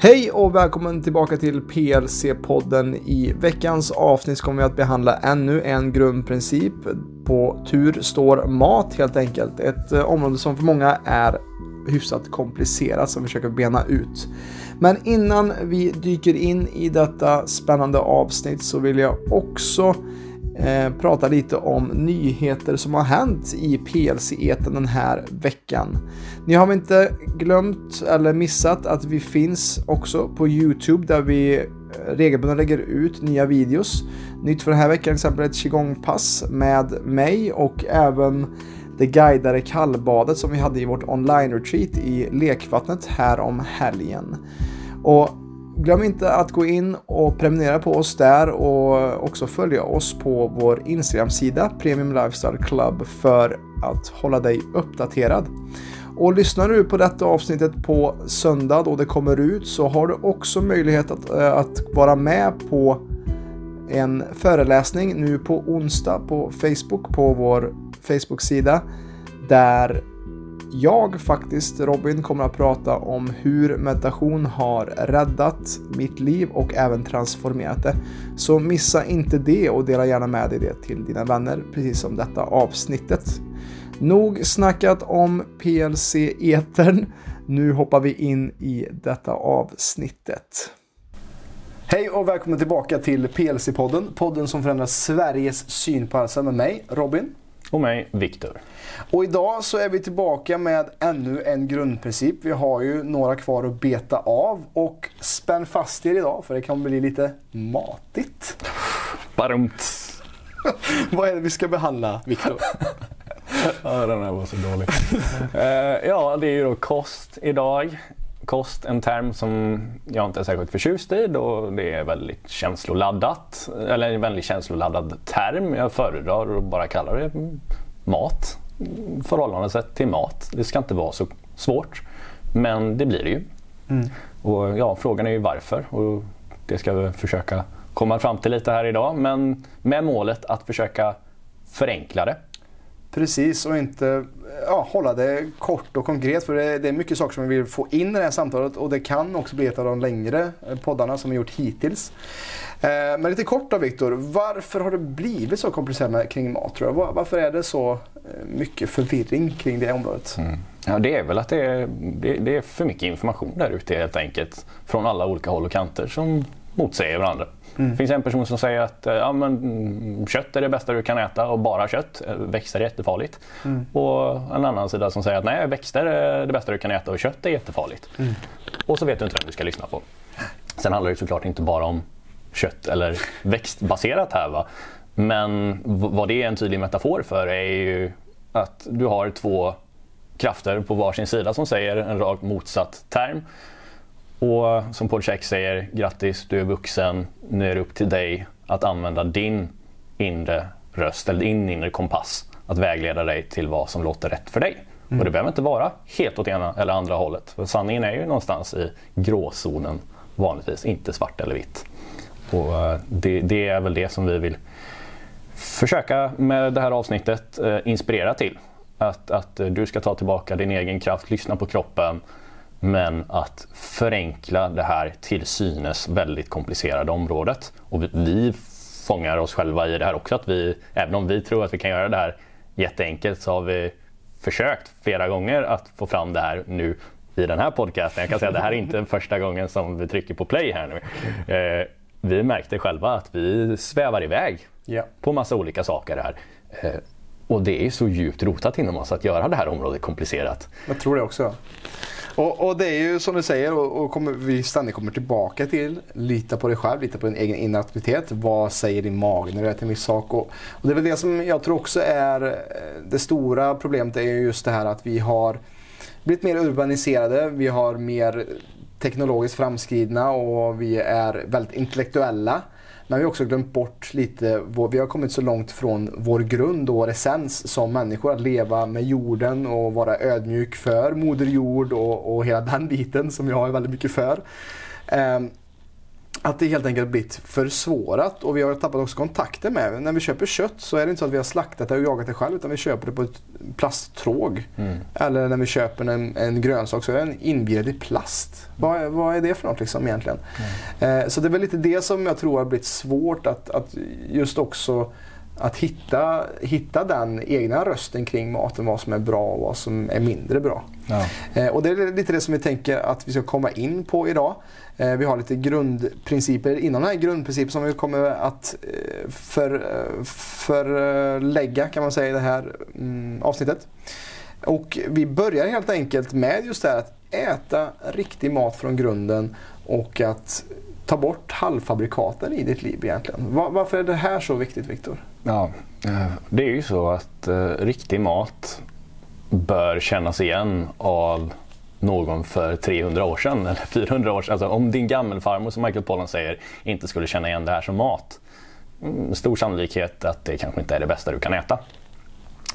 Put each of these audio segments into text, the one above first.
Hej och välkommen tillbaka till PLC-podden. I veckans avsnitt kommer vi att behandla ännu en grundprincip. På tur står mat helt enkelt. Ett eh, område som för många är hyfsat komplicerat som vi försöker bena ut. Men innan vi dyker in i detta spännande avsnitt så vill jag också eh, prata lite om nyheter som har hänt i PLC-eten den här veckan. Ni har väl inte glömt eller missat att vi finns också på Youtube där vi eh, regelbundet lägger ut nya videos. Nytt för den här veckan till exempel ett qigong-pass med mig och även det guidade kallbadet som vi hade i vårt online-retreat i lekvattnet här om helgen. Och glöm inte att gå in och prenumerera på oss där och också följa oss på vår Instagram-sida Premium Lifestyle Club för att hålla dig uppdaterad. Och lyssnar du på detta avsnittet på söndag då det kommer ut så har du också möjlighet att, eh, att vara med på en föreläsning nu på onsdag på Facebook på vår Facebook-sida där jag faktiskt, Robin, kommer att prata om hur meditation har räddat mitt liv och även transformerat det. Så missa inte det och dela gärna med dig det till dina vänner, precis som detta avsnittet. Nog snackat om PLC-etern. Nu hoppar vi in i detta avsnittet. Hej och välkommen tillbaka till PLC-podden. Podden som förändrar Sveriges syn på hälsa med mig, Robin. Och mig, Viktor. Och idag så är vi tillbaka med ännu en grundprincip. Vi har ju några kvar att beta av och spänn fast er idag för det kan bli lite matigt. Barumt. Vad är det vi ska behandla, Viktor? ja, den här var så dålig. uh, ja, det är ju då kost idag. Kost, en term som jag inte är särskilt förtjust i då det är väldigt känsloladdat. Eller en väldigt känsloladdad term. Jag föredrar att bara kalla det mat. Förhållandet till mat. Det ska inte vara så svårt. Men det blir det ju. Mm. Och ja, frågan är ju varför. Och det ska vi försöka komma fram till lite här idag. Men med målet att försöka förenkla det. Precis, och inte ja, hålla det kort och konkret. För det, det, är mycket saker som vi vill få in i det här samtalet och det kan också bli ett av de längre eh, poddarna som vi gjort hittills. Eh, men lite kort då Viktor, varför har det blivit så komplicerat med, kring mat tror jag? Varför är det så eh, mycket förvirring kring det området? Mm. Ja, det är väl att det är, det, det är för mycket information där ute helt enkelt. Från alla olika håll och kanter som motsäger varandra. Mm. Det finns en person som säger att eh, ja, men, mm, kött är det bästa du kan äta och bara kött. Eh, växter är jättefarligt. Mm. Och en annan sida som säger att nej, växter är det bästa du kan äta och kött är jättefarligt. Mm. Och så vet du inte vem du ska lyssna på. Sen handlar det såklart inte bara om kött eller växtbaserat här. Va? Men vad det är en tydlig metafor för är ju att du har två krafter på varsin sida som säger en rakt motsatt term. Och som Paul Check säger, grattis du är vuxen, nu är det upp till dig att använda din inre röst eller din inre kompass att vägleda dig till vad som låter rätt för dig. Mm. Och det behöver inte vara helt åt ena eller andra hållet. För sanningen är ju någonstans i gråzonen vanligtvis, inte svart eller vitt. Och eh, det, det, är väl det som vi vill försöka med det här avsnittet eh, inspirera till. Att, att du ska ta tillbaka din egen kraft, lyssna på kroppen men att förenkla det här till synes väldigt komplicerade området. Och vi, vi fångar oss själva i det här också. Att vi, även om vi tror att vi kan göra det här jätteenkelt så har vi försökt flera gånger att få fram det här nu i den här podcasten. Jag kan säga att det här är inte första gången som vi trycker på play här nu. Eh, vi märkte själva att vi svävar iväg yeah. på massa olika saker här. Eh, och det är så djupt rotat inom oss att göra det här området komplicerat. Jag tror det också. Och, och, det är ju som du säger och, och kommer, vi ständigt kommer tillbaka till. Lita på dig själv, lita på din egen inaktivitet. Vad säger din mage när du äter en viss sak? Och, och, det är väl det som jag tror också är eh, det stora problemet är just det här att vi har blivit mer urbaniserade. Vi har mer teknologiskt framskridna och vi är väldigt intellektuella. Men vi har också glömt bort lite, vi har kommit så långt från vår grund och vår essens som människor. Att leva med jorden och vara ödmjuk för Moder Jord och, och hela den biten som jag är väldigt mycket för. Um, att det helt enkelt blivit försvårat och vi har tappat också kontakten med När vi köper kött så är det inte så att vi har slaktat det och jagat det själv utan vi köper det på ett plasttråg. Mm. Eller när vi köper en, en grönsak så är den invirad i plast. Vad, vad är det för något liksom egentligen? Mm. Eh, så det är väl lite det som jag tror har blivit svårt att, att just också att hitta, hitta den egna rösten kring maten, vad som är bra och vad som är mindre bra. Ja. Eh, och det är lite det som vi tänker att vi ska komma in på idag. Eh, vi har lite grundprinciper inom den här grundprincipen som vi kommer att eh, för, förlägga kan man säga i det här mm, avsnittet. Och vi börjar helt enkelt med just det här att äta riktig mat från grunden och att ta bort halvfabrikaten i ditt liv egentligen. varför är det här så viktigt Viktor? Ja, det är ju så att eh, riktig mat bör kännas igen av någon för 300 år sedan eller 400 år sedan. Alltså om din gammelfarmor som Michael Pollan säger inte skulle känna igen det här som mat. Mm, stor sannolikhet att det kanske inte är det bästa du kan äta.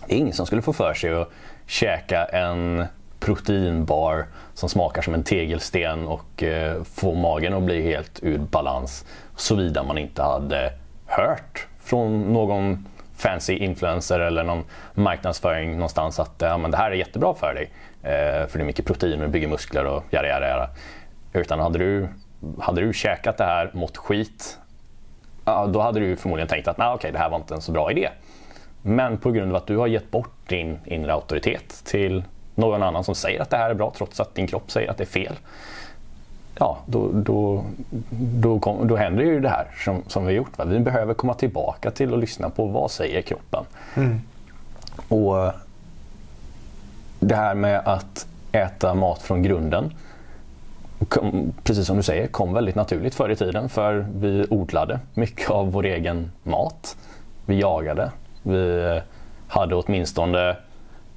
Det är ingen som skulle få för sig att käka en proteinbar som smakar som en tegelsten och eh, få magen att bli helt ur balans. Såvida man inte hade hört från någon fancy influencer eller någon marknadsföring någonstans att ja, men det här är jättebra för dig. Eh, för det är mycket protein och bygger muskler och jada jada jada. Utan hade du, hade du käkat det här, mått skit, ja, då hade du förmodligen tänkt att nah, okay, det här var inte en så bra idé. Men på grund av att du har gett bort din inre auktoritet till någon annan som säger att det här är bra trots att din kropp säger att det är fel. Ja, då, då, då, kom, då händer ju det här som, som vi gjort. Va? Vi behöver komma tillbaka till att lyssna på vad säger kroppen. Mm. Och Det här med att äta mat från grunden kom, precis som du säger, kom väldigt naturligt förr i tiden för vi odlade mycket av vår egen mat. Vi jagade. Vi hade åtminstone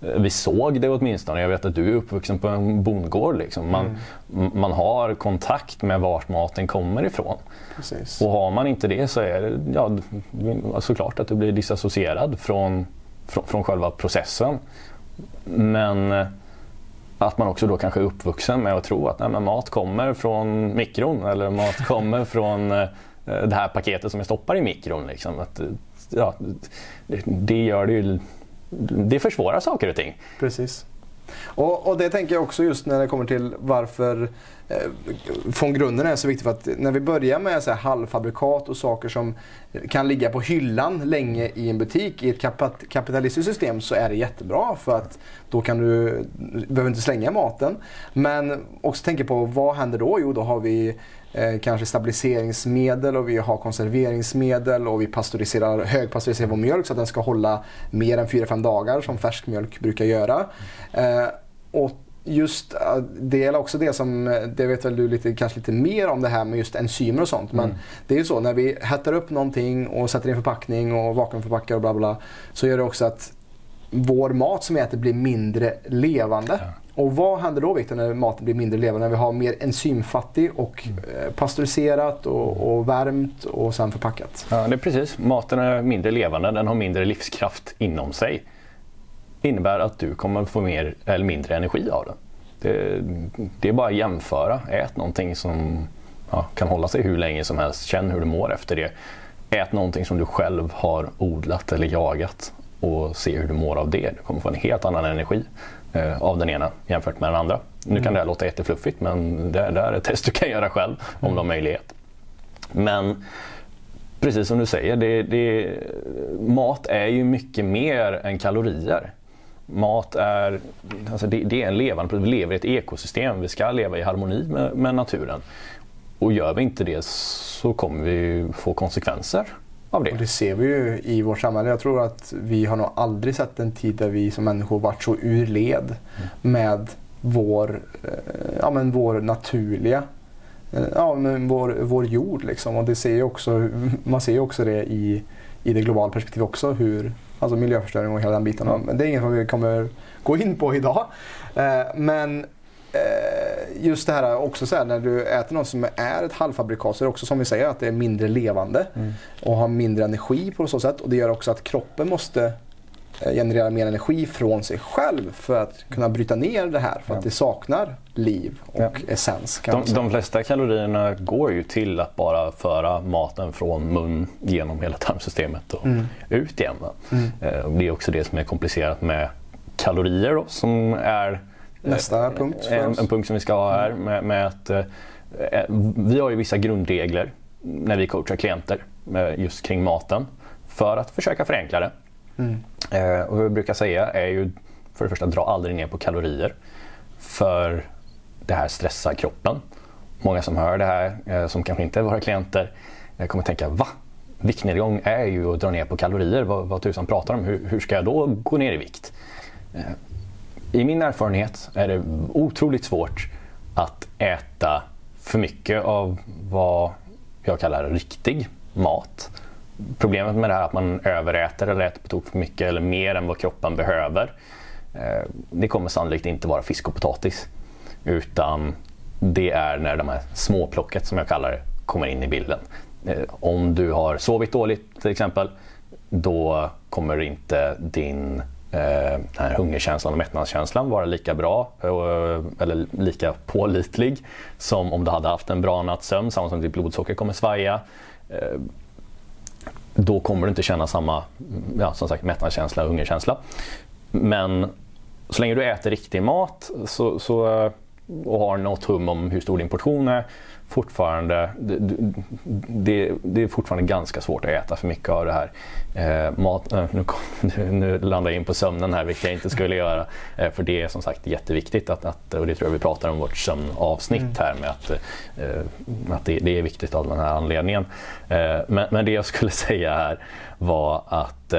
vi såg det åtminstone. Jag vet att du är uppvuxen på en bondgård. Liksom. Man, mm. man har kontakt med vart maten kommer ifrån. Precis. Och har man inte det så är det ja, såklart att du blir disassocierad från, från, från själva processen. Men eh, att man också då kanske är uppvuxen med att tro att nej, mat kommer från mikron eller mat kommer från eh, det här paketet som jag stoppar i mikron. Liksom. Att, ja, det gör det ju det försvårar saker och ting. Precis. Och, och, det tänker jag också just när det kommer till varför eh, från grunden är så viktigt. För att när vi börjar med så här halvfabrikat och saker som kan ligga på hyllan länge i en butik i ett kapitalistiskt system så är det jättebra för att då kan du, du behöver inte slänga maten. Men också tänka på vad händer då? Jo, då har vi eh, kanske stabiliseringsmedel och vi har konserveringsmedel och vi pasteuriserar, högpasteuriserar vår mjölk så att den ska hålla mer än 4-5 dagar som färsk mjölk brukar göra. Eh, och just det är också det som, det vet väl du lite, kanske lite mer om det här med just enzymer och sånt. Men mm. det är ju så när vi hettar upp någonting och sätter i en förpackning och vakuumförpackar och bla bla. Så gör det också att vår mat som vi äter blir mindre levande. Ja. Och vad händer då Victor när maten blir mindre levande? När vi har mer enzymfattig och mm. Eh, pasteuriserat och, och, värmt och sen förpackat. Ja, det är precis. Maten är mindre levande, den har mindre livskraft inom sig. Det innebär att du kommer få mer eller mindre energi av den. Det, det är bara att jämföra. Ät någonting som ja, kan hålla sig hur länge som helst. Känn hur du mår efter det. Ät någonting som du själv har odlat eller jagat och se hur du mår av det. Du kommer få en helt annan energi av den ena jämfört med den andra. Nu kan mm. det här låta jättefluffigt men det, det är ett test du kan göra själv om du har möjlighet. Men precis som du säger, det, det, mat är ju mycket mer än kalorier. Mat är, alltså det, det är en levande vi lever i ett ekosystem, vi ska leva i harmoni med, med naturen. Och gör vi inte det så kommer vi få konsekvenser av det. Och det ser vi ju i vårt samhälle. Jag tror att vi har nog aldrig sett en tid där vi som människor varit så ur led mm. med vår, eh, ja, men vår naturliga eh, ja, men vår, vår jord. Liksom. Och det ser också, man ser ju också det i, i det globala perspektivet också. Hur, alltså miljöförstöring och hela den biten. Mm. Men det är inget som vi kommer gå in på idag. Eh, men just det här också så här, när du äter något som är ett halvfabrikat så är det också som vi säger att det är mindre levande mm. och har mindre energi på så sätt. Och det gör också att kroppen måste eh, generera mer energi från sig själv för att kunna bryta ner det här. För att det saknar liv och ja. essens. De, de, flesta kalorierna går ju till att bara föra maten från mun genom hela tarmsystemet och mm. ut igen. Mm. Eh, det är också det som är komplicerat med kalorier då, som är Nästa punkt en, en, punkt som vi ska ha här med, med att eh, vi har ju vissa grundregler när vi coachar klienter just kring maten för att försöka förenkla det. Mm. Eh, och vad vi brukar säga är ju för det första, dra aldrig ner på kalorier. För det här stressar kroppen. Många som hör det här, eh, som kanske inte är våra klienter, eh, kommer tänka va? Viktnedgång är ju att dra ner på kalorier. Vad, vad tusan pratar om? Hur, hur ska jag då gå ner i vikt? I min erfarenhet är det otroligt svårt att äta för mycket av vad jag kallar riktig mat. Problemet med det här är att man överäter eller äter på tok för mycket eller mer än vad kroppen behöver. Eh, det kommer sannolikt inte vara fisk och potatis. Utan det är när de här småplocket som jag kallar det kommer in i bilden. Eh, om du har sovit dåligt till exempel, då kommer inte din Eh, den här hungerkänslan och mättnadskänslan vara lika bra eh, eller lika pålitlig som om du hade haft en bra natts sömn, samma som ditt blodsocker kommer svaja eh, då kommer du inte känna samma ja, som sagt, mättnadskänsla och hungerkänsla. Men så länge du äter riktig mat så, så, och har något hum om hur stor din portion är, fortfarande, det, det, det, är fortfarande ganska svårt att äta för mycket av det här. Eh, mat, eh, nu, nu, landar jag in på sömnen här, vilket jag inte skulle göra. Eh, för det är som sagt jätteviktigt, att, att, och det tror jag vi pratar om vårt sömnavsnitt mm. här, med att, eh, att det, det, är viktigt av den här anledningen. Eh, men, men, det jag skulle säga här var att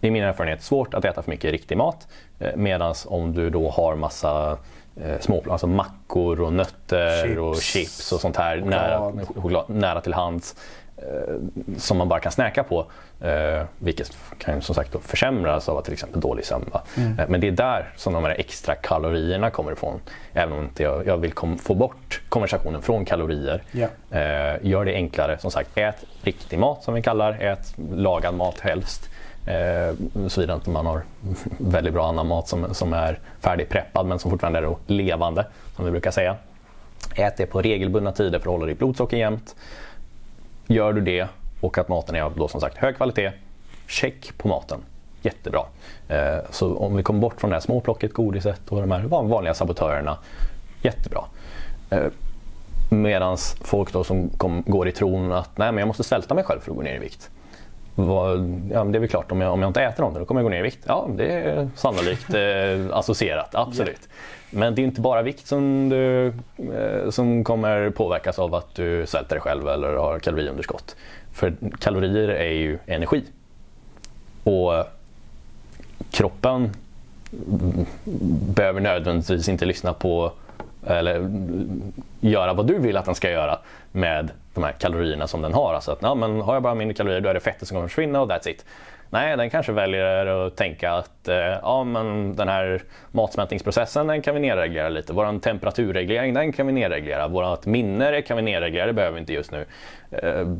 i min erfarenhet svårt att äta för mycket riktig mat. Medan om du då har massa eh, små, alltså mackor och nötter chips. och chips och sånt här nära, choklad, nära till hands eh, som man bara kan snäka på. Eh, vilket kan som sagt försämras av till exempel dålig sömn. Mm. Eh, men det är där som de här extra kalorierna kommer ifrån. Även om inte jag, jag vill kom, få bort konversationen från kalorier. Yeah. gör det enklare. Som sagt, ät riktig mat som vi kallar Ät lagad mat helst. Eh, Såvida inte man har väldigt bra annan mat som, som är färdigpreppad men som fortfarande är levande, som vi brukar säga. Ät det på regelbundna tider för att hålla ditt blodsocker jämnt. Gör du det och att maten är av då som sagt hög kvalitet, check på maten. Jättebra. Eh, så om vi kommer bort från det här småplocket, godiset och de här vanliga sabotörerna, jättebra. Eh, Medan folk då som kom, går i tron att nej men jag måste svälta mig själv för att gå ner i vikt vad, ja, det är väl klart, om jag, om jag inte äter någonting då kommer jag gå ner i vikt. Ja, det är sannolikt eh, associerat, absolut. Men det är inte bara vikt som, du, eh, som kommer påverkas av att du svälter dig själv eller har kaloriunderskott. För kalorier är ju energi. Och kroppen behöver nödvändigtvis inte lyssna på eller göra vad du vill att den ska göra med de här kalorierna som den har. Alltså att ja, men har jag bara mindre kalorier då är det fettet som kommer försvinna och that's it. Nej, den kanske väljer att tänka att eh, ja, men den här matsmältningsprocessen den kan vi nedreglera lite. Vår temperaturreglering den kan vi nedreglera. Vårt minne kan vi nedreglera, det behöver vi inte just nu. Eh,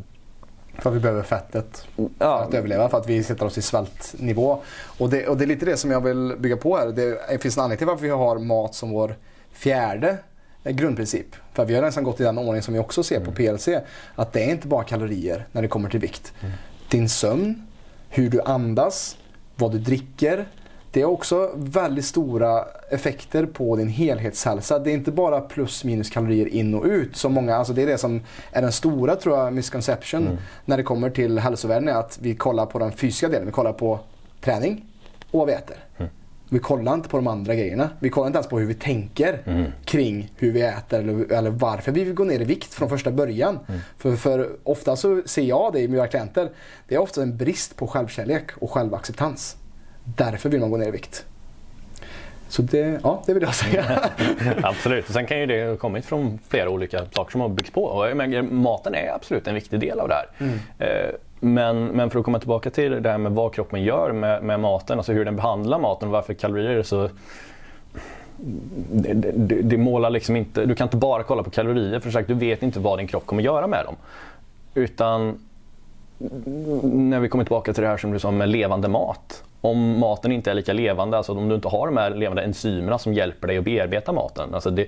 för att vi behöver fettet för ja. att överleva, för att vi sätter oss i svältnivå. Och det, och det är lite det som jag vill bygga på här. Det finns en anledning till varför vi har mat som vår fjärde grundprincip. För vi har nästan gått i den ordning som vi också ser på mm. PLC. Att det är inte bara kalorier när det kommer till vikt. Mm. Din sömn, hur du andas, vad du dricker. Det är också väldigt stora effekter på din helhetshälsa. Det är inte bara plus minus kalorier in och ut. Som många, alltså det är det som är den stora tror jag, misconception mm. när det kommer till hälsovärden. Är att vi kollar på den fysiska delen. Vi kollar på träning och vad vi äter. Mm. Vi kollar inte på de andra grejerna. Vi kollar inte ens på hur vi tänker mm. kring hur vi äter eller, eller, varför vi vill gå ner i vikt från första början. Mm. För, för ofta så ser jag det i mina klienter. Det är ofta en brist på självkärlek och självacceptans. Därför vill man gå ner i vikt. Så det, ja, det vill jag säga. absolut, och sen kan ju det ha kommit från flera olika saker som har byggts på. Och jag menar, maten är absolut en viktig del av det här. Mm. Eh, men, men för att komma tillbaka till det här med vad kroppen gör med, med maten, alltså hur den behandlar maten och varför kalorier är så det, det, det, målar liksom inte, du kan inte bara kolla på kalorier för sagt, du vet inte vad din kropp kommer göra med dem. Utan när vi kommer tillbaka till det här som du sa med levande mat. om maten inte är lika levande, alltså om du inte har de här levande enzymerna som hjälper dig att bearbeta maten. Alltså det,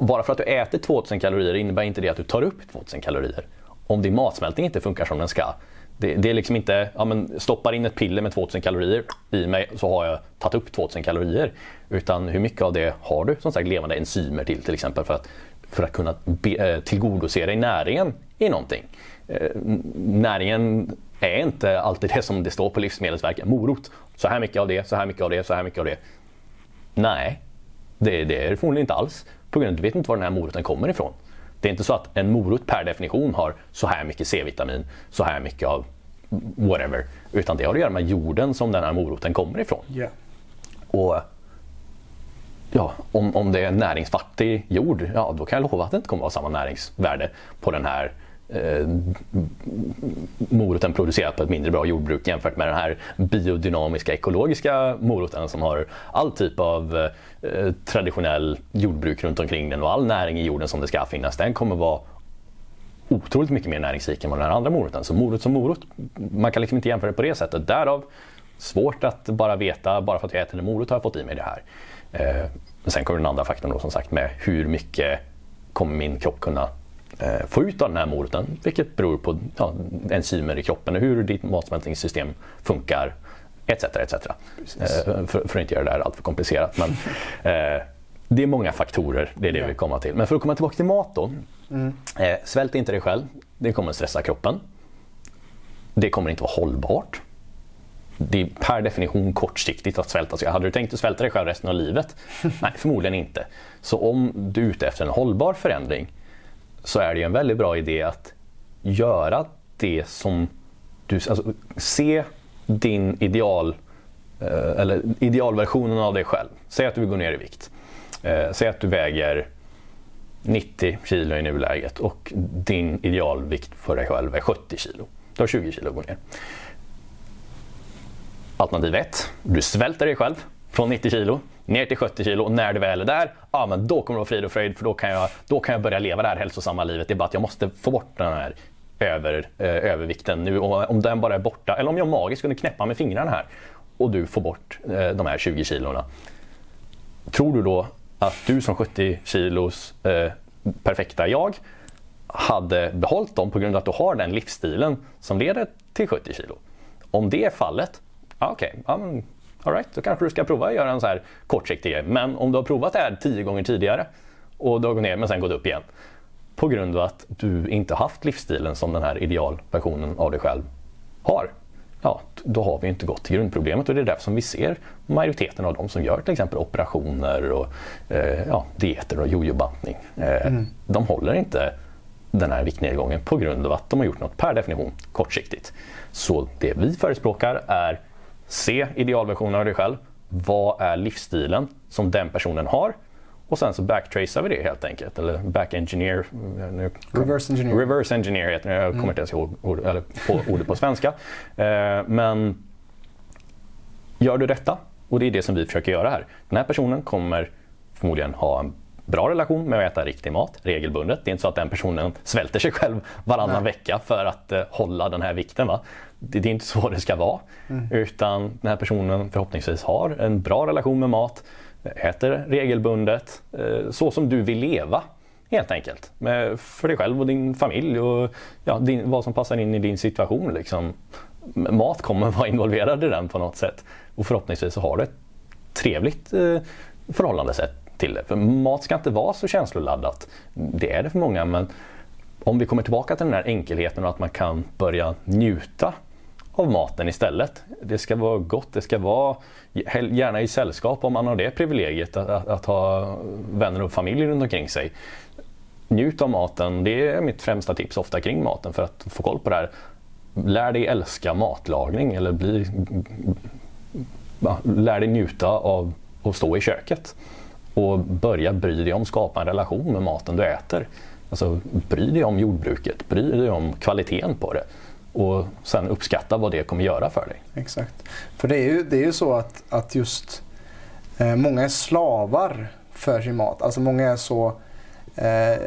bara för att du äter 2000 kalorier innebär inte det att du tar upp 2000 kalorier. Om din matsmältning inte funkar som den ska, det, det, är liksom inte, ja men stoppar in ett piller med 2000 kalorier i mig så har jag tagit upp 2000 kalorier. Utan hur mycket av det har du som sagt levande enzymer till till exempel för att, för att kunna be, eh, tillgodose dig näringen i någonting. Eh, näringen är inte alltid det som det står på Livsmedelsverket. Morot, så här mycket av det, så här mycket av det, så här mycket av det. Nej, det, det är det förmodligen inte alls. På grund av att du vet inte var den här moroten kommer ifrån. Det är inte så att en morot per definition har så här mycket C-vitamin, så här mycket av whatever. Utan det har att göra med jorden som den här moroten kommer ifrån. Yeah. Och ja, om, om det är näringsfattig jord, ja då kan jag lova att det inte kommer att ha samma näringsvärde på den här eh, moroten producerad på ett mindre bra jordbruk jämfört med den här biodynamiska ekologiska moroten som har all typ av eh, traditionell jordbruk runt omkring den och all näring i jorden som det ska finnas. Den kommer vara otroligt mycket mer näringsrik än vad den här andra moroten. Så morot som morot, man kan liksom inte jämföra det på det sättet. Därav svårt att bara veta, bara för att jag äter en morot har jag fått i mig det här. Eh, sen kommer den andra faktorn då som sagt med hur mycket kommer min kropp kunna få ut av den här moroten. Vilket beror på ja, enzymer i kroppen och hur ditt matsmältningssystem funkar. Etc. etc. Eh, för, för, att inte göra det här alltför komplicerat. Men, eh, det är många faktorer, det är det ja. vi kommer till. Men för att komma tillbaka till mat då. Mm. Eh, svält inte dig själv, det kommer stressa kroppen. Det kommer inte vara hållbart. Det är per definition kortsiktigt att svälta sig. Hade du tänkt att svälta dig själv resten av livet? Nej, förmodligen inte. Så om du är ute efter en hållbar förändring så är det en väldigt bra idé att göra det som du... Alltså, se din ideal eh, eller idealversionen av dig själv. Säg att du vill gå ner i vikt. Eh, säg att du väger 90 kilo i nuläget och din idealvikt för dig själv är 70 kilo. Du har 20 kilo att gå ner. Alternativ 1. Du svälter dig själv från 90 kilo ner till 70 kilo och när du väl är där, ja men då kommer det vara frid och fröjd för då kan, jag, då kan jag börja leva det här hälsosamma livet. Det är bara att jag måste få bort den här över, eh, övervikten nu. Och om den bara är borta, eller om jag magiskt kunde knäppa med fingrarna här och du får bort eh, de här 20 kilona. Tror du då att du som 70 kilos eh, perfekta jag hade behållit dem på grund av att du har den livsstilen som leder till 70 kilo? Om det är fallet, okej, okay, Alright, då kanske du ska prova att göra en så här kortsiktig grej. Men om du har provat det här tio gånger tidigare och du har gått ner men sen gått upp igen. På grund av att du inte haft livsstilen som den här idealversionen av dig själv har. Ja, då har vi inte gått till grundproblemet och det är därför som vi ser majoriteten av de som gör till exempel operationer och eh, ja, dieter och jojobantning. Eh, mm. De håller inte den här viktnedgången på grund av att de har gjort något per definition kortsiktigt. Så det vi förespråkar är Se idealversionen av dig själv. Vad är livsstilen som den personen har? Och sen så backtracear vi det helt enkelt. Eller back-engineer. Reverse engineer. Reverse engineer heter det. Jag kommer mm. inte ens ihåg ord, eller på ordet på svenska. Eh, men gör du detta, och det är det som vi försöker göra här. Den här personen kommer förmodligen ha en bra relation med att äta riktig mat regelbundet. Det är inte så att den personen svälter sig själv varannan Nej. vecka för att uh, hålla den här vikten. Va? Det, det, är inte så det ska vara. Mm. Utan den här personen förhoppningsvis har en bra relation med mat, äter regelbundet, uh, så som du vill leva. Helt enkelt. Med, för dig själv och din familj och ja, din, vad som passar in i din situation. Liksom. Mat kommer vara involverad i den på något sätt. Och förhoppningsvis så har du ett trevligt uh, förhållandesätt till det. För mat ska inte vara så känsloladdat. Det är det för många men om vi kommer tillbaka till den här enkelheten och att man kan börja njuta av maten istället. Det ska vara gott, det ska vara gärna i sällskap om man har det privilegiet att, att, att ha vänner och familj runt omkring sig. Njut av maten, det är mitt främsta tips ofta kring maten för att få koll på det här. Lär dig älska matlagning eller bli, lär dig njuta av att stå i köket och börja bry dig om, skapa en relation med maten du äter. Alltså bry dig om jordbruket, bry dig om kvaliteten på det och sen uppskatta vad det kommer göra för dig. Exakt. För det är ju, det är ju så att, att just eh, många är slavar för sin mat. Alltså många är så eh,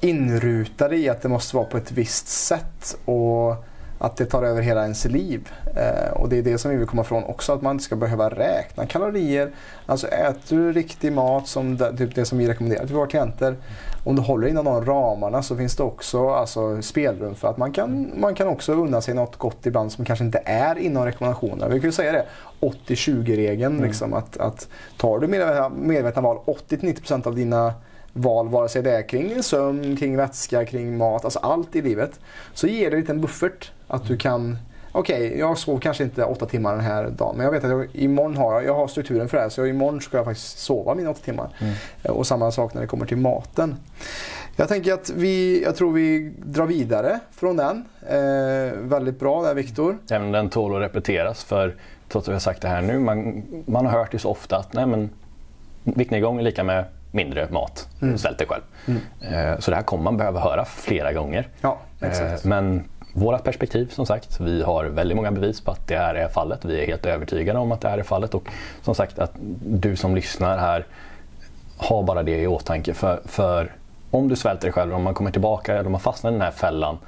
inrutade i att det måste vara på ett visst sätt. Och att det tar över hela ens liv. Eh, och det är det som vi vill komma ifrån också, att man inte ska behöva räkna kalorier. Alltså äter du riktig mat, som det, typ det som vi rekommenderar till våra klienter, om du håller inom de ramarna så finns det också alltså, spelrum för att man kan, man kan också unna sig något gott ibland som kanske inte är inom rekommendationerna. Vi kan ju säga det, 80-20-regeln. Mm. Liksom, att, att tar du medvetna, val 80-90% av dina val, vare sig det är kring sömn, kring vätska, kring mat, alltså allt i livet. Så ger det en liten buffert att du kan Okej, okay, jag sov kanske inte åtta timmar den här dagen men jag vet att jag, imorgon har jag, jag har strukturen för det här så imorgon ska jag faktiskt sova mina åtta timmar. Mm. Och samma sak när det kommer till maten. Jag tänker att vi, jag tror vi drar vidare från den. Eh, väldigt bra där Viktor. Även den tål att repeteras för trots att vi har sagt det här nu, man, man har hört det så ofta att nej men viktnedgång är lika med mindre mat. Mm. Svält dig själv. Mm. Eh, så det här kommer man behöva höra flera gånger. Ja. Eh, men våra perspektiv som sagt, vi har väldigt många bevis på att det här är fallet. Vi är helt övertygade om att det här är fallet och som sagt att du som lyssnar här har bara det i åtanke. För, för om du svälter dig själv, om man kommer tillbaka eller om man fastnar i den här fällan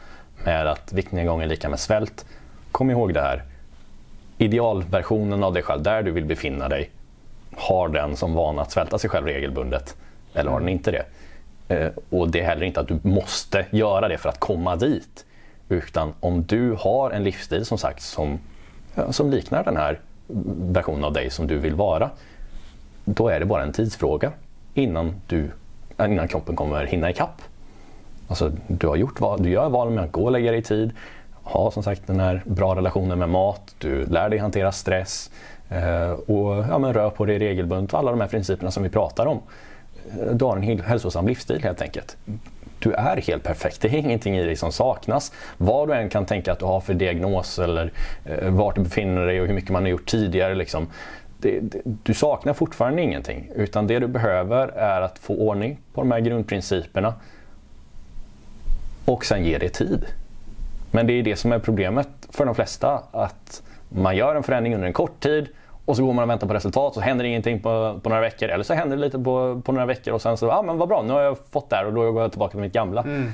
med att viktnedgång är lika med svält. Kom ihåg det här. Idealversionen av dig själv, där du vill befinna dig, har den som vana att svälta sig själv regelbundet. Eller har den inte det? Eh, och det är heller inte att du måste göra det för att komma dit. Utan om du har en livsstil som sagt som, som liknar den här versionen av dig som du vill vara. Då är det bara en tidsfråga innan, du, innan kroppen kommer hinna ikapp. Alltså, du, har gjort val, du gör val med att gå och lägga dig i tid, ha som sagt den här bra relationen med mat, du lär dig hantera stress Eh, och ja, men rör på dig regelbundet. Alla de här principerna som vi pratar om. Eh, du har en hälsosam livsstil helt enkelt du är helt perfekt. Det är ingenting i dig som saknas. Vad du än kan tänka att du har för diagnos eller eh, vart du befinner dig och hur mycket man har gjort tidigare. Liksom. Det, det, du saknar fortfarande ingenting. Utan det du behöver är att få ordning på de här grundprinciperna och sen ge det tid. Men det är det som är problemet för de flesta. Att man gör en förändring under en kort tid och så går man och väntar på resultat så händer ingenting på, på några veckor. Eller så händer det lite på, på några veckor och sen så, ja ah, men vad bra, nu har jag fått det här och då går jag tillbaka till mitt gamla. Mm.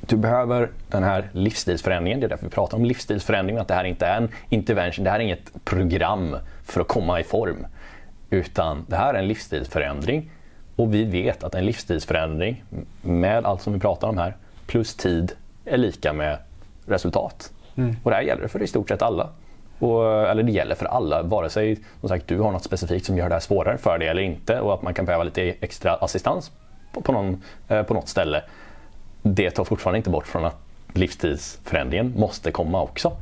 Du behöver den här livsstilsförändringen. Det är därför vi pratar om livsstilsförändring. Att det här inte är en intervention, det här är inget program för att komma i form. Utan det här är en livsstilsförändring. Och vi vet att en livsstilsförändring med allt som vi pratar om här plus tid är lika med resultat. Mm. Och det här gäller för i stort sett alla. Och, eller det gäller för alla, vare sig som sagt, du har något specifikt som gör det här svårare för dig eller inte och att man kan behöva lite extra assistans på, på, någon, eh, på något ställe. Det tar fortfarande inte bort från att livstidsförändringen måste komma också.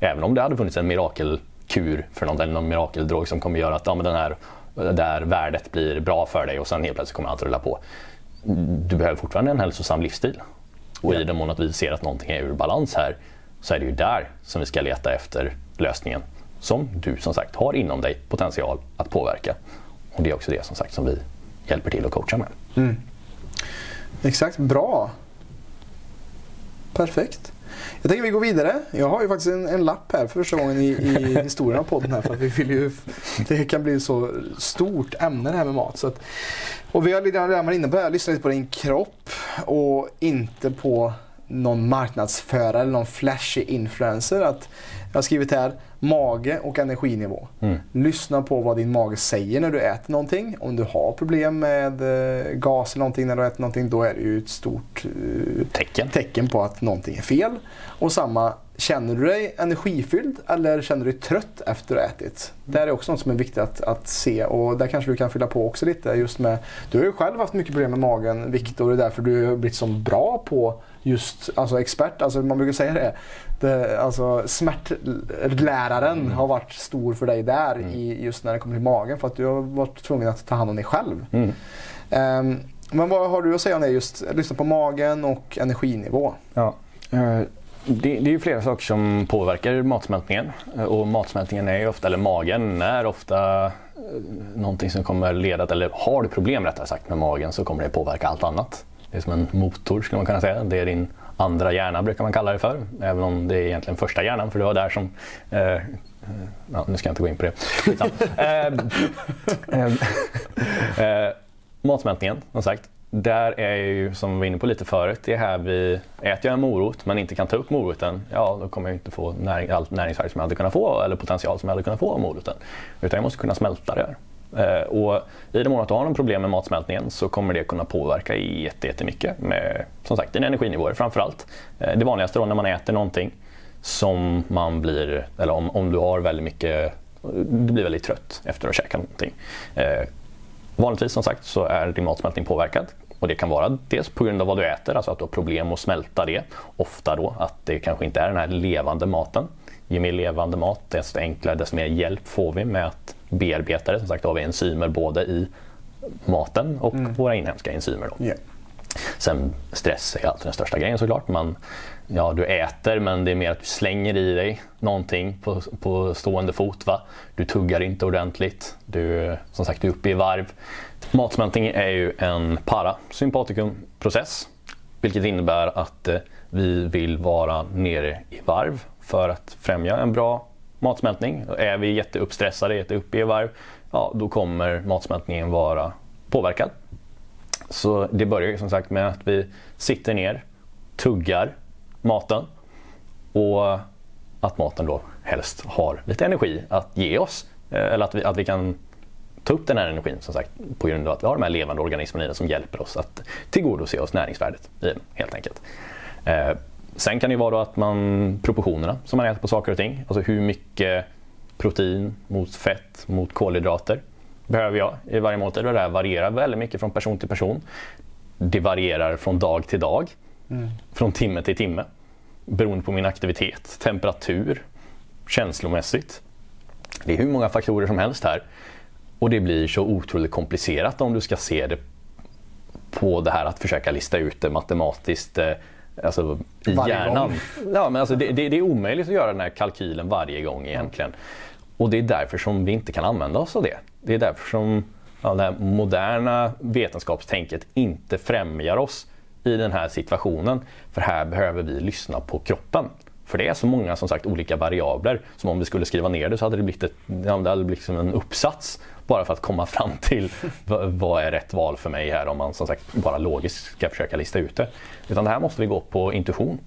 Även om det hade funnits en mirakelkur för något eller någon mirakeldrog som kommer göra att ja, men den här, det här värdet blir bra för dig och sen helt plötsligt kommer allt rulla på. Du behöver fortfarande en hälsosam livsstil. Och i den mån att vi ser att någonting är ur balans här så är det ju där som vi ska leta efter lösningen som du som sagt har inom dig potential att påverka. Och det är också det som sagt som vi hjälper till att coacha med. Mm. Exakt, bra. Perfekt. Jag tänker vi går vidare. Jag har ju faktiskt en, en lapp här för första gången i, i historien av podden här för att vi vill ju, det kan bli så stort ämne det här med mat. Så att, och vi har redan varit inne på det här, lyssnat lite på din kropp och inte på någon marknadsförare eller någon flashig influencer. Att jag har skrivit här mage och energinivå. Mm. Lyssna på vad din mage säger när du äter någonting. Om du har problem med eh, gas eller någonting när du äter någonting då är det ju ett stort uh, tecken. tecken på att någonting är fel. Och samma, känner du dig energifylld eller känner du dig trött efter att ha ätit? Det är också något som är viktigt att, att se och där kanske du kan fylla på också lite just med, du har ju själv haft mycket problem med magen Viktor, det är därför du har blivit så bra på just, alltså expert, alltså man brukar säga det. det alltså smärtläraren mm. har varit stor för dig där mm. i, just när det kommer till magen för att du har varit tvungen att ta hand om dig själv. Mm. Um, men vad har du att säga om det just, lyssna på magen och energinivå? Ja. Uh, det, det är flera saker som påverkar matsmältningen. Och matsmältningen är ofta, eller magen är ofta eh, någonting som kommer leda eller har du problem rättare sagt med magen så kommer det påverka allt annat. Det är som en motor skulle man kunna säga. Det är din andra hjärna brukar man kalla det för. Även om det är egentligen första hjärnan för det var där som eh, ja, nu ska jag inte gå in på det. eh, eh, eh, matsmältningen, som sagt. där är ju, som vi var inne på lite förut, det här vi äter jag en morot men inte kan ta upp moroten, ja då kommer jag inte få näring, allt näringsvärde som jag hade kunnat få eller potential som jag hade kunnat få av moroten. Utan jag måste kunna smälta det här. Eh, och I den mån att du har någon problem med matsmältningen så kommer det kunna påverka jättemycket med som sagt, dina energinivåer framförallt. Eh, det vanligaste då när man äter någonting som man blir, eller om, om du har väldigt mycket, du blir väldigt trött efter att ha käkat någonting. Eh, vanligtvis som sagt så är din matsmältning påverkad. Och det kan vara dels på grund av vad du äter, alltså att du har problem att smälta det. Ofta då att det kanske inte är den här levande maten. Ju mer levande mat, desto enklare, desto mer hjälp får vi med att bearbeta det. Som sagt har vi enzymer både i maten och mm. våra inhemska enzymer. Då. Yeah. Sen stress är alltid den största grejen såklart. Man, ja, du äter men det är mer att du slänger i dig någonting på, på stående fot. Va? Du tuggar inte ordentligt. Du, som sagt, du är uppe i varv. Matsmältning är ju en parasympatikumprocess. Vilket innebär att eh, vi vill vara nere i varv för att främja en bra matsmältning. Är vi jätteuppstressade, jätteuppe i varv, ja, då kommer matsmältningen vara påverkad. Så det börjar som sagt med att vi sitter ner, tuggar maten och att maten då helst har lite energi att ge oss. Eh, eller att vi, att vi kan ta upp den här energin som sagt på grund av att vi har de här levande organismerna i den som hjälper oss att tillgodose oss näringsvärdet i den helt enkelt. Eh, Sen kan det vara att man proportionerna som man äter på saker och ting, alltså hur mycket protein mot fett mot kolhydrater behöver jag i varje måltid och det här varierar väldigt mycket från person till person. Det varierar från dag till dag, mm. från timme till timme beroende på min aktivitet, temperatur, känslomässigt. Det är hur många faktorer som helst här. Och det blir så otroligt komplicerat om du ska se det på det här att försöka lista ut det matematiskt eh, alltså, i varje hjärnan. Ja, men alltså, det, det, det, är omöjligt att göra den här kalkylen varje gång egentligen. Och det är därför som vi inte kan använda oss av det. Det är därför som ja, det här moderna vetenskapstänket inte främjar oss i den här situationen. För här behöver vi lyssna på kroppen. För det är så många som sagt olika variabler som om vi skulle skriva ner det så hade det blivit, ett, det hade blivit som en uppsats bara för att komma fram till vad är rätt val för mig här om man som sagt bara logiskt ska försöka lista ut det. Utan det här måste vi gå på intuition.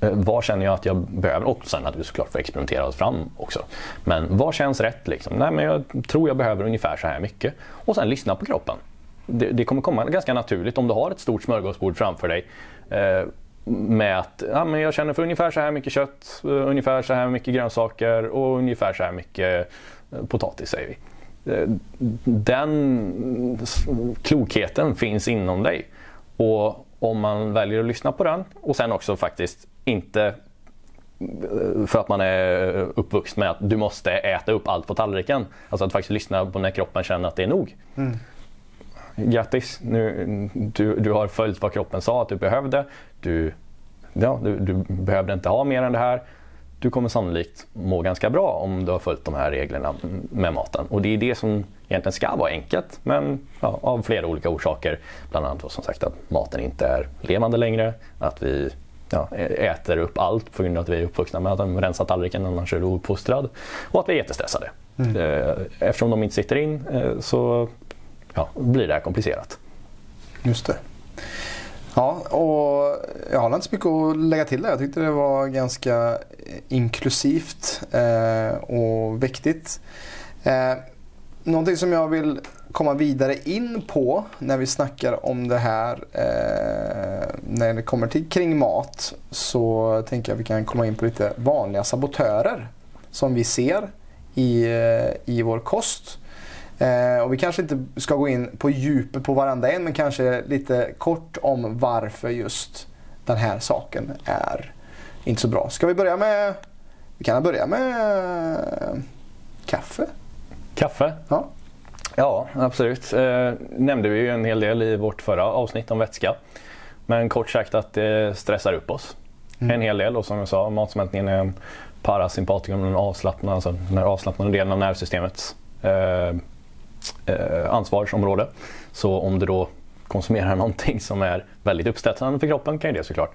Eh, vad känner jag att jag behöver? Och sen att vi såklart får experimentera oss fram också. Men vad känns rätt? Liksom? Nej, men jag tror jag behöver ungefär så här mycket. Och sen lyssna på kroppen det, det, kommer komma ganska naturligt om du har ett stort smörgåsbord framför dig. Eh, med att ja, men jag känner för ungefär så här mycket kött, eh, ungefär så här mycket grönsaker och ungefär så här mycket eh, potatis säger vi. Uh, den klokheten finns inom dig. Och om man väljer att lyssna på den och sen också faktiskt inte för att man är uppvuxen med att du måste äta upp allt på tallriken. Alltså att faktiskt lyssna på när kroppen känner att det är nog. Mm grattis, nu, du, du har följt vad kroppen sa att du behövde. Du, ja, du, du behövde inte ha mer än det här. Du kommer sannolikt må ganska bra om du har följt de här reglerna med maten. Och det är det som egentligen ska vara enkelt, men ja, av flera olika orsaker. Bland annat som sagt att maten inte är levande längre, att vi ja, äter upp allt på grund av att vi är uppvuxna med att rensa tallriken annars är du ouppfostrad. Och att vi är jättestressade. Mm. Eh, eftersom de inte sitter in eh, så ja, blir det här komplicerat. Just det. Ja, och jag har inte så mycket att lägga till där. Jag tyckte det var ganska inklusivt eh, och viktigt. Eh, någonting som jag vill komma vidare in på när vi snackar om det här eh, när det kommer till kring mat så tänker jag att vi kan komma in på lite vanliga sabotörer som vi ser i, eh, i vår kost. Eh, och vi kanske inte ska gå in på djupet på varandra en men kanske lite kort om varför just den här saken är inte så bra. Ska vi börja med, vi kan börja med kaffe? Kaffe? Ja. Ja, absolut. Eh, nämnde vi ju en hel del i vårt förra avsnitt om vätska. Men kort sagt att det stressar upp oss mm. en hel del och som jag sa, matsmältningen är en parasympatikum, den avslappnade, alltså den avslappnade delen av nervsystemet. Eh, Eh, ansvarsområde. Så om du då konsumerar någonting som är väldigt uppställande för kroppen kan ju det såklart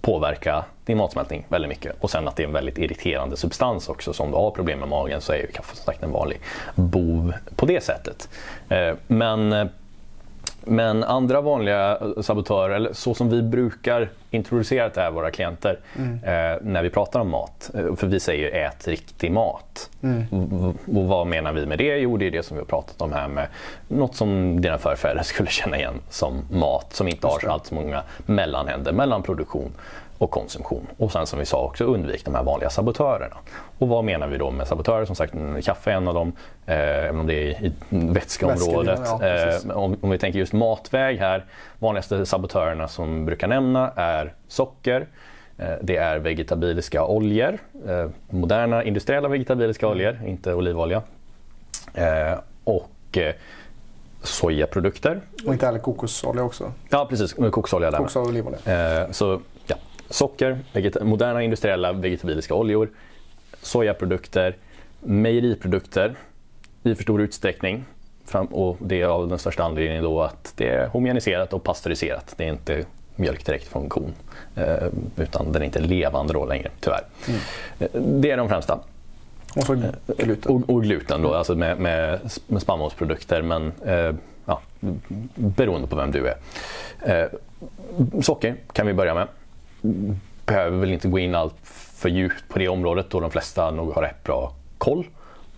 påverka din matsmältning väldigt mycket. Och sen att det är en väldigt irriterande substans också. Så om du har problem med magen så är ju kaffe som sagt en vanlig bov på det sättet. Eh, men eh, men andra vanliga sabotörer, eller så som vi brukar introducera till våra klienter mm. eh, när vi pratar om mat. Eh, för vi säger ät riktig mat. Mm. Och vad menar vi med det? Jo, det är det som vi har pratat om här med något som dina förfäder skulle känna igen som mat som inte har allt så många mellanhänder mellan produktion och konsumtion. Och sen som vi sa också undvik de här vanliga sabotörerna. Och vad menar vi då med sabotörer? Som sagt kaffe är en av dem, eh, även om det är i vätskeområdet. Ja, eh, om, om, vi tänker just matväg här, vanligaste sabotörerna som brukar nämna är socker, eh, det är vegetabiliska oljor, eh, moderna industriella vegetabiliska mm. oljor, inte olivolja. Eh, och eh, sojaprodukter. Och inte heller kokosolja också? Ja precis, kokosolja där Kokosolja och olivolja. Så socker, moderna industriella vegetabiliska oljor, sojaprodukter, mejeriprodukter i för stor utsträckning. och det är av den största anledningen då att det är homogeniserat och pastöriserat. Det är inte mjölk direkt från kon. Eh, utan den är inte levande då längre, tyvärr. Mm. Det är de främsta. Och så gluten. Och, och gluten då, alltså med, med, med spannmålsprodukter men eh, ja, beroende på vem du är. Eh, socker kan vi börja med behöver väl inte gå in allt för djupt på det området då de flesta nog har rätt bra koll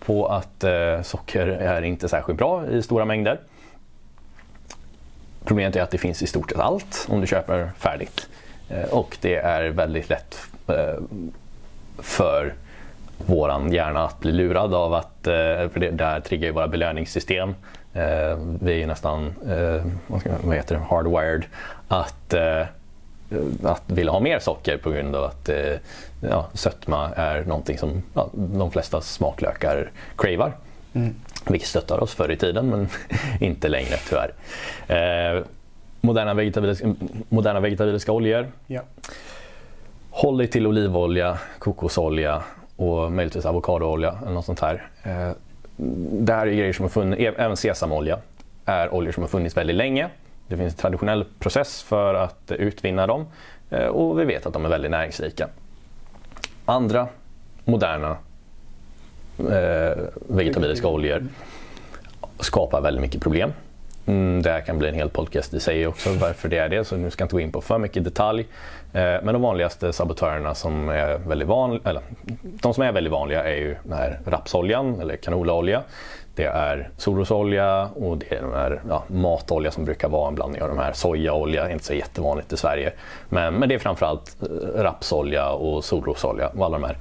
på att eh, socker är inte särskilt bra i stora mängder. Problemet är att det finns i stort sett allt om du köper färdigt. Eh, och det är väldigt lätt eh, för våran hjärna att bli lurad av att, eh, för det där triggar ju våra belöningssystem. Eh, vi är ju nästan, eh, vad heter det, hardwired att Eh, att vilja ha mer socker på grund av att eh, ja, sötma är någonting som ja, de flesta smaklökar cravar. Mm. Vilket stöttar oss förr i tiden men inte längre tyvärr. Eh, moderna, vegetabiliska, moderna vegetabiliska oljor. Ja. Håll dig till olivolja, kokosolja och möjligtvis avokadoolja eller något sånt här. Eh, det här är grejer som har funnits, även sesamolja är oljor som har funnits väldigt länge. Det finns en traditionell process för att utvinna dem eh, och vi vet att de är väldigt näringsrika. Andra moderna eh, vegetabiliska oljor skapar väldigt mycket problem. Mm, det här kan bli en hel podcast i sig också varför det är det, så nu ska jag inte gå in på för mycket detalj. Eh, men de vanligaste sabotörerna som är väldigt vanliga, eller de som är väldigt vanliga är ju den här rapsoljan eller kanolaolja det är solrosolja och det är de här, ja, matolja som brukar vara en blandning av de här. Sojaolja är inte så jättevanligt i Sverige. Men, men det är framförallt eh, rapsolja och solrosolja och alla de här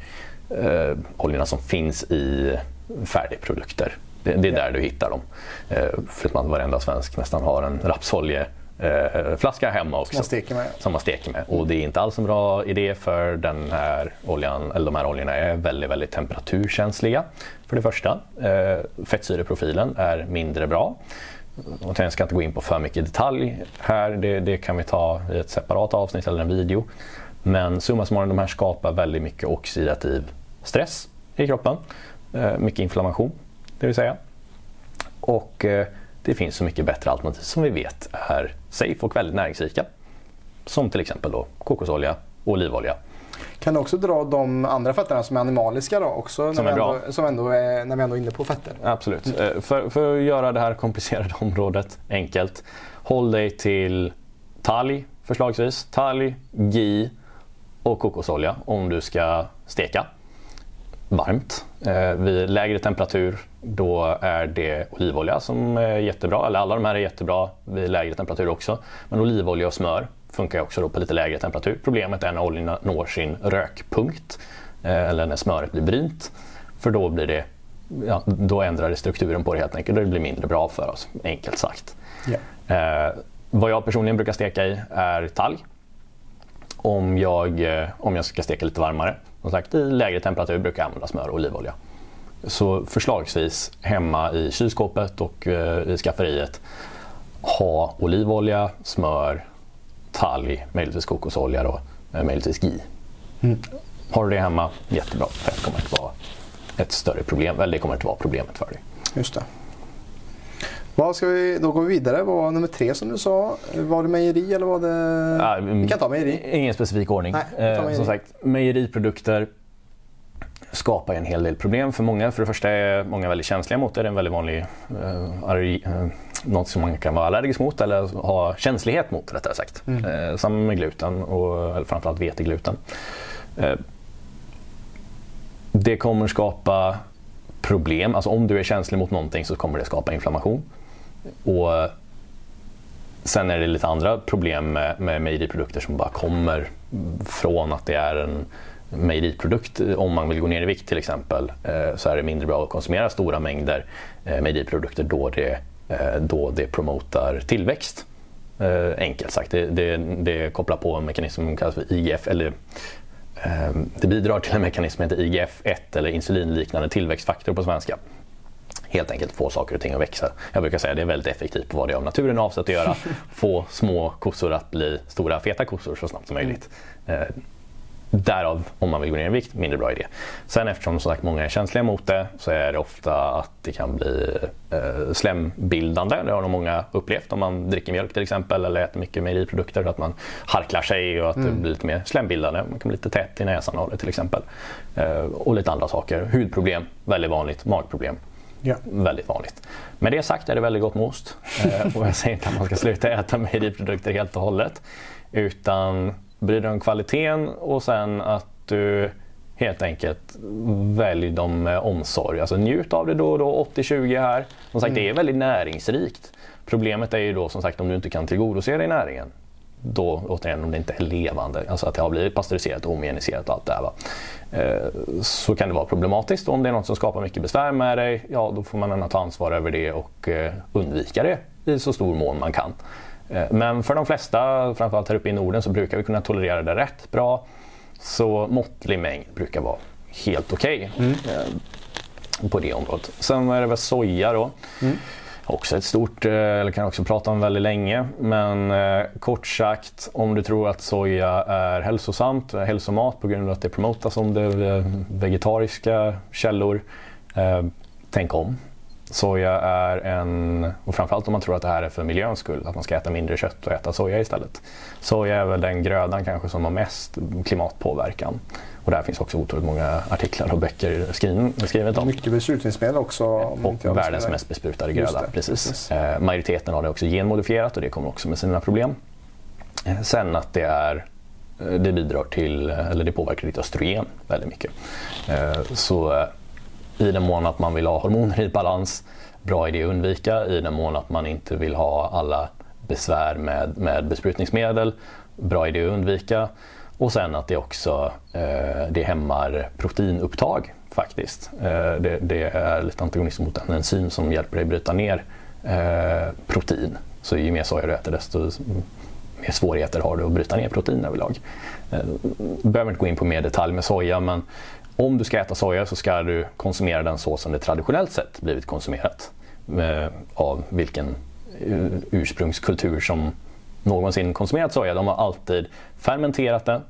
eh, oljorna som finns i färdigprodukter. Det, det är där du hittar dem. Eh, förutom att varenda svensk nästan har en rapsolje eh, flaska hemma också. Som man steker med. Som man steker med. Och det är inte alls en bra idé för den här oljan, eller de här oljorna är väldigt, väldigt temperaturkänsliga. För det första. Eh, fettsyreprofilen är mindre bra. Och jag ska inte gå in på för mycket detalj här, det, det kan vi ta i ett separat avsnitt eller en video. Men summa summarum, de här skapar väldigt mycket oxidativ stress i kroppen. Eh, mycket inflammation, det vill säga. Och eh, det finns så mycket bättre alternativ som vi vet är safe och väldigt näringsrika. Som till exempel då kokosolja och olivolja. Kan du också dra de andra fetterna som är animaliska då också? Som när, är vi ändå, som ändå är, när vi ändå är inne på fetter. Absolut. Mm. För, för att göra det här komplicerade området enkelt. Håll dig till talg förslagsvis. Talg, ghee och kokosolja om du ska steka varmt. Eh, vid lägre temperatur då är det olivolja som är jättebra, eller alla de här är jättebra vid lägre temperatur också. Men olivolja och smör funkar också då på lite lägre temperatur. Problemet är när oljorna når sin rökpunkt eh, eller när smöret blir brynt. För då, blir det, ja, då ändrar det strukturen på det helt enkelt och det blir mindre bra för oss, enkelt sagt. Yeah. Eh, vad jag personligen brukar steka i är talg. Om jag, eh, om jag ska steka lite varmare. Som sagt, i lägre temperatur brukar jag använda smör och olivolja. Så förslagsvis hemma i kylskåpet och eh, i skafferiet ha olivolja, smör, talg, möjligtvis kokosolja då, eh, möjligtvis ghee. Mm. Har du det hemma, jättebra. Fett kommer inte vara ett större problem, eller det kommer inte vara problemet för dig. Just det. Vad ska vi, då går vi vidare. Vad var nummer tre som du sa? Var det mejeri eller var det... Ja, vi kan ta mejeri. Ingen specifik ordning. Nej, eh, som sagt, mejeriprodukter skapar en hel del problem för många. För det första är många väldigt känsliga mot det. Det är en väldigt vanlig eh, eh, något som man kan vara allergisk mot eller ha känslighet mot rättare sagt. Mm. Eh, samma med gluten och eller framförallt vetegluten. Eh, det kommer skapa problem. Alltså om du är känslig mot någonting så kommer det skapa inflammation. Och eh, sen är det lite andra problem med, med mejeriprodukter som bara kommer från att det är en mejeriprodukt. Om man vill gå ner i vikt till exempel eh, så är det mindre bra att konsumera stora mängder eh, mejeriprodukter då det, då det promotar tillväxt. Enkelt sagt, det, det, det kopplar på en mekanism som kallas för IGF, eller det bidrar till en mekanism som heter IGF-1 eller insulinliknande tillväxtfaktor på svenska helt enkelt få saker och ting att växa. Jag brukar säga att det är väldigt effektivt på vad det är av naturen avsett att göra. Få små kossor att bli stora feta kossor så snabbt som möjligt. Därav, om man vill gå ner i vikt, mindre bra idé. Sen eftersom som sagt många är känsliga mot det så är det ofta att det kan bli eh, slembildande. Det har nog många upplevt om man dricker mjölk till exempel eller äter mycket mejeriprodukter. Att man harklar sig och att mm. det blir lite mer slembildande. Man kan bli lite tät i näsan av det till exempel. Eh, och lite andra saker. Hudproblem, väldigt vanligt. Magproblem, Ja. Väldigt vanligt. Med det sagt är det väldigt gott med ost. Eh, och jag säger inte att man ska sluta äta mejeriprodukter helt och hållet. Utan bry dig om kvaliteten och sen att du helt enkelt välj dem med omsorg. Alltså njut av det då och då, 80-20 här. Som sagt, mm. det är väldigt näringsrikt. Problemet är ju då som sagt om du inte kan tillgodose dig näringen. Då återigen om det inte är levande, alltså att det har blivit pastöriserat och homogeniserat och allt det här. Va? Eh, så kan det vara problematiskt. Om det är något som skapar mycket besvär med dig, ja då får man ändå ta ansvar över det och eh, undvika det i så stor mån man kan. Eh, men för de flesta, framförallt här uppe i Norden, så brukar vi kunna tolerera det rätt bra. Så måttlig mängd brukar vara helt okej okay, mm. På det området. Sen är det väl soja då. Mm. Också ett stort, eh, eller kan också prata om väldigt länge. Men eh, kort sagt, om du tror att soja är hälsosamt, eh, hälsomat på grund av att det promotas som det vegetariska källor. tänk om. Soja är en, och framförallt om man tror att det här är för miljöns skull, att man ska äta mindre kött och äta soja istället. Soja är väl den grödan kanske som har mest klimatpåverkan. Och där finns också otroligt många artiklar och böcker skrivet om. Mycket besprutningsmedel också. Och världens mest besprutade gröda. Precis. Precis. Eh, majoriteten har det också genmodifierat och det kommer också med sina problem. Eh, sen att det är eh, det bidrar till, eller det påverkar ditt östrogen väldigt mycket. Eh, så i den mån att man vill ha hormoner i balans, bra idé att undvika. I den mån att man inte vill ha alla besvär med, med besprutningsmedel, bra idé att undvika. Och sen att det också eh, det hämmar proteinupptag faktiskt. Eh, det, det, är lite antagonism mot en enzym som hjälper dig bryta ner eh, protein. Så ju mer soja du äter desto mer svårigheter har du att bryta ner protein överlag. Eh, behöver inte gå in på mer detalj med soja men om du ska äta soja så ska du konsumera den så som det traditionellt sett blivit konsumerat. Eh, av vilken eh, ursprungskultur som någonsin konsumerat soja. De har alltid fermenterat den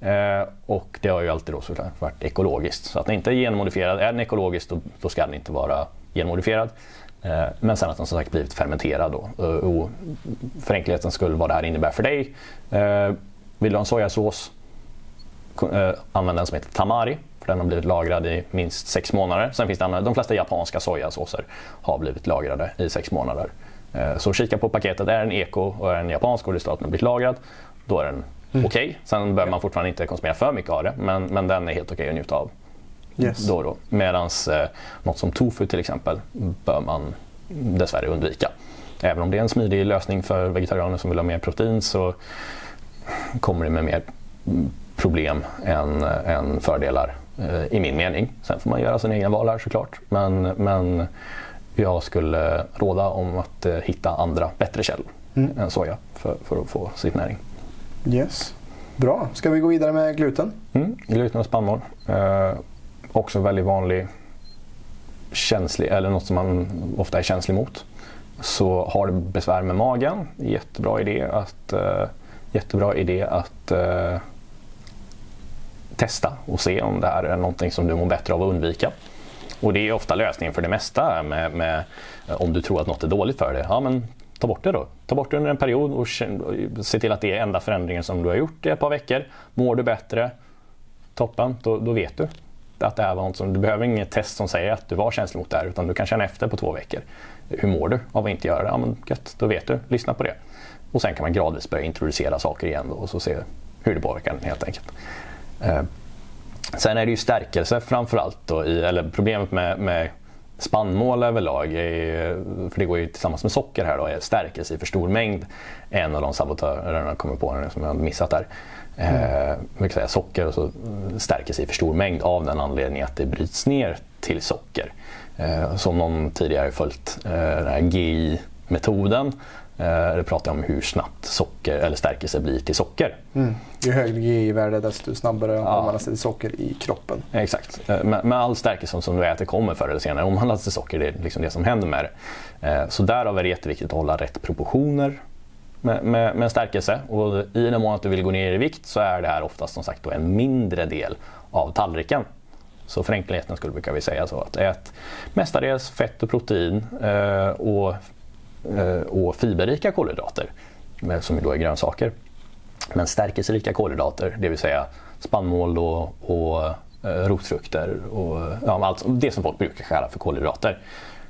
eh, och det har ju alltid då varit ekologiskt. Så att den inte är genmodifierad, är den ekologisk då, då ska den inte vara genmodifierad. Men sen att den som sagt blivit fermenterad då. Och för enkelhetens skull vad det här innebär för dig. Vill du ha en sojasås, använd den som heter tamari den har blivit lagrad i minst sex månader. Sen finns det andra, de flesta japanska sojasåser har blivit lagrade i sex månader. Eh, så kika på paketet, är den eko och är den japansk och den har blivit lagrad, då är den mm. okej. Okay. Sen behöver man fortfarande inte konsumera för mycket av det, men, men den är helt okej okay att njuta av. Yes. Då då. Medan eh, något som tofu till exempel bör man dessvärre undvika. Även om det är en smidig lösning för vegetarianer som vill ha mer protein så kommer det med mer problem än, än fördelar Eh, i min mening. Sen får man göra sina egna val här såklart. Men, men jag skulle råda om att eh, hitta andra bättre källor mm. än soja för, för att få sin näring. Yes. Bra, ska vi gå vidare med gluten? Mm. Gluten och spannmål. Eh, också väldigt vanlig känslig, eller något som man ofta är känslig mot. Så har du besvär med magen, jättebra idé att, eh, jättebra idé att eh, testa och se om det här är någonting som du mår bättre av att undvika. Och det är ofta lösningen för det mesta med, med eh, om du tror att något är dåligt för dig. Ja, men ta bort det då. Ta bort det under en period och se till att det är enda förändringen som du har gjort i ett par veckor. Mår du bättre, toppen, då, då vet du. att det här var något som, du behöver inget test som säger att du var känslig mot det här utan du kan känna efter på två veckor. Hur mår du av att inte göra det? Ja men gött, då vet du. Lyssna på det. Och sen kan man gradvis börja introducera saker igen då, och så se hur det påverkar helt enkelt. Eh, sen är det ju stärkelse framförallt. Då, i, eller problemet med, med spannmål överlag, är, för det går ju tillsammans med socker här, då, är stärkelse i för stor mängd en av de sabotörerna jag kommer på nu som jag har missat där. Mm. Eh, säga, socker och så stärkelse i för stor mängd av den anledningen att det bryts ner till socker. Eh, som någon tidigare följt eh, den här GI-metoden det pratar om hur snabbt socker eller stärkelse blir till socker. Mm. Ju högre GI-värde desto snabbare ja. omvandlas det till socker i kroppen. Exakt. Eh, med, med all stärkelse som du äter kommer förr eller senare omvandlas till socker. Det är liksom det som händer med det. Eh, så därav är det jätteviktigt att hålla rätt proportioner med, med, med stärkelse. Och I den mån att du vill gå ner i vikt så är det här oftast som sagt en mindre del av tallriken. Så för enkelhetens skull brukar vi säga så att ät mestadels fett och protein och Eh, Eh, och fiberrika kolhydrater, som då är grönsaker. Men stärkelserika kolhydrater, det vill säga spannmål och, och rotfrukter och ja, allt, det som folk brukar kalla för kolhydrater.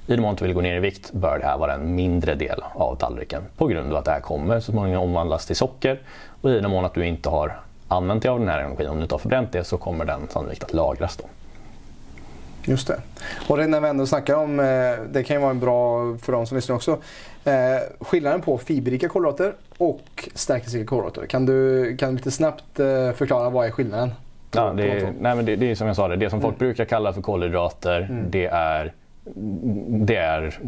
I den mån du vill gå ner i vikt bör det här vara en mindre del av tallriken på grund av att det här kommer så småningom omvandlas till socker. Och i den mån att du inte har använt dig av den här energin, om du inte har förbränt det, så kommer den sannolikt att lagras. Då. Just det. Och när vi ändå snackar om, eh, det kan ju vara bra för de som lyssnar också, eh, skillnaden på fiberrika kolhydrater och stärkelserika kolhydrater. Kan du, kan du lite snabbt eh, förklara vad är skillnaden? Ja, det, är, nej, men det, det, är som jag sa, det, det som folk mm. brukar kalla för kolhydrater mm. det är det är,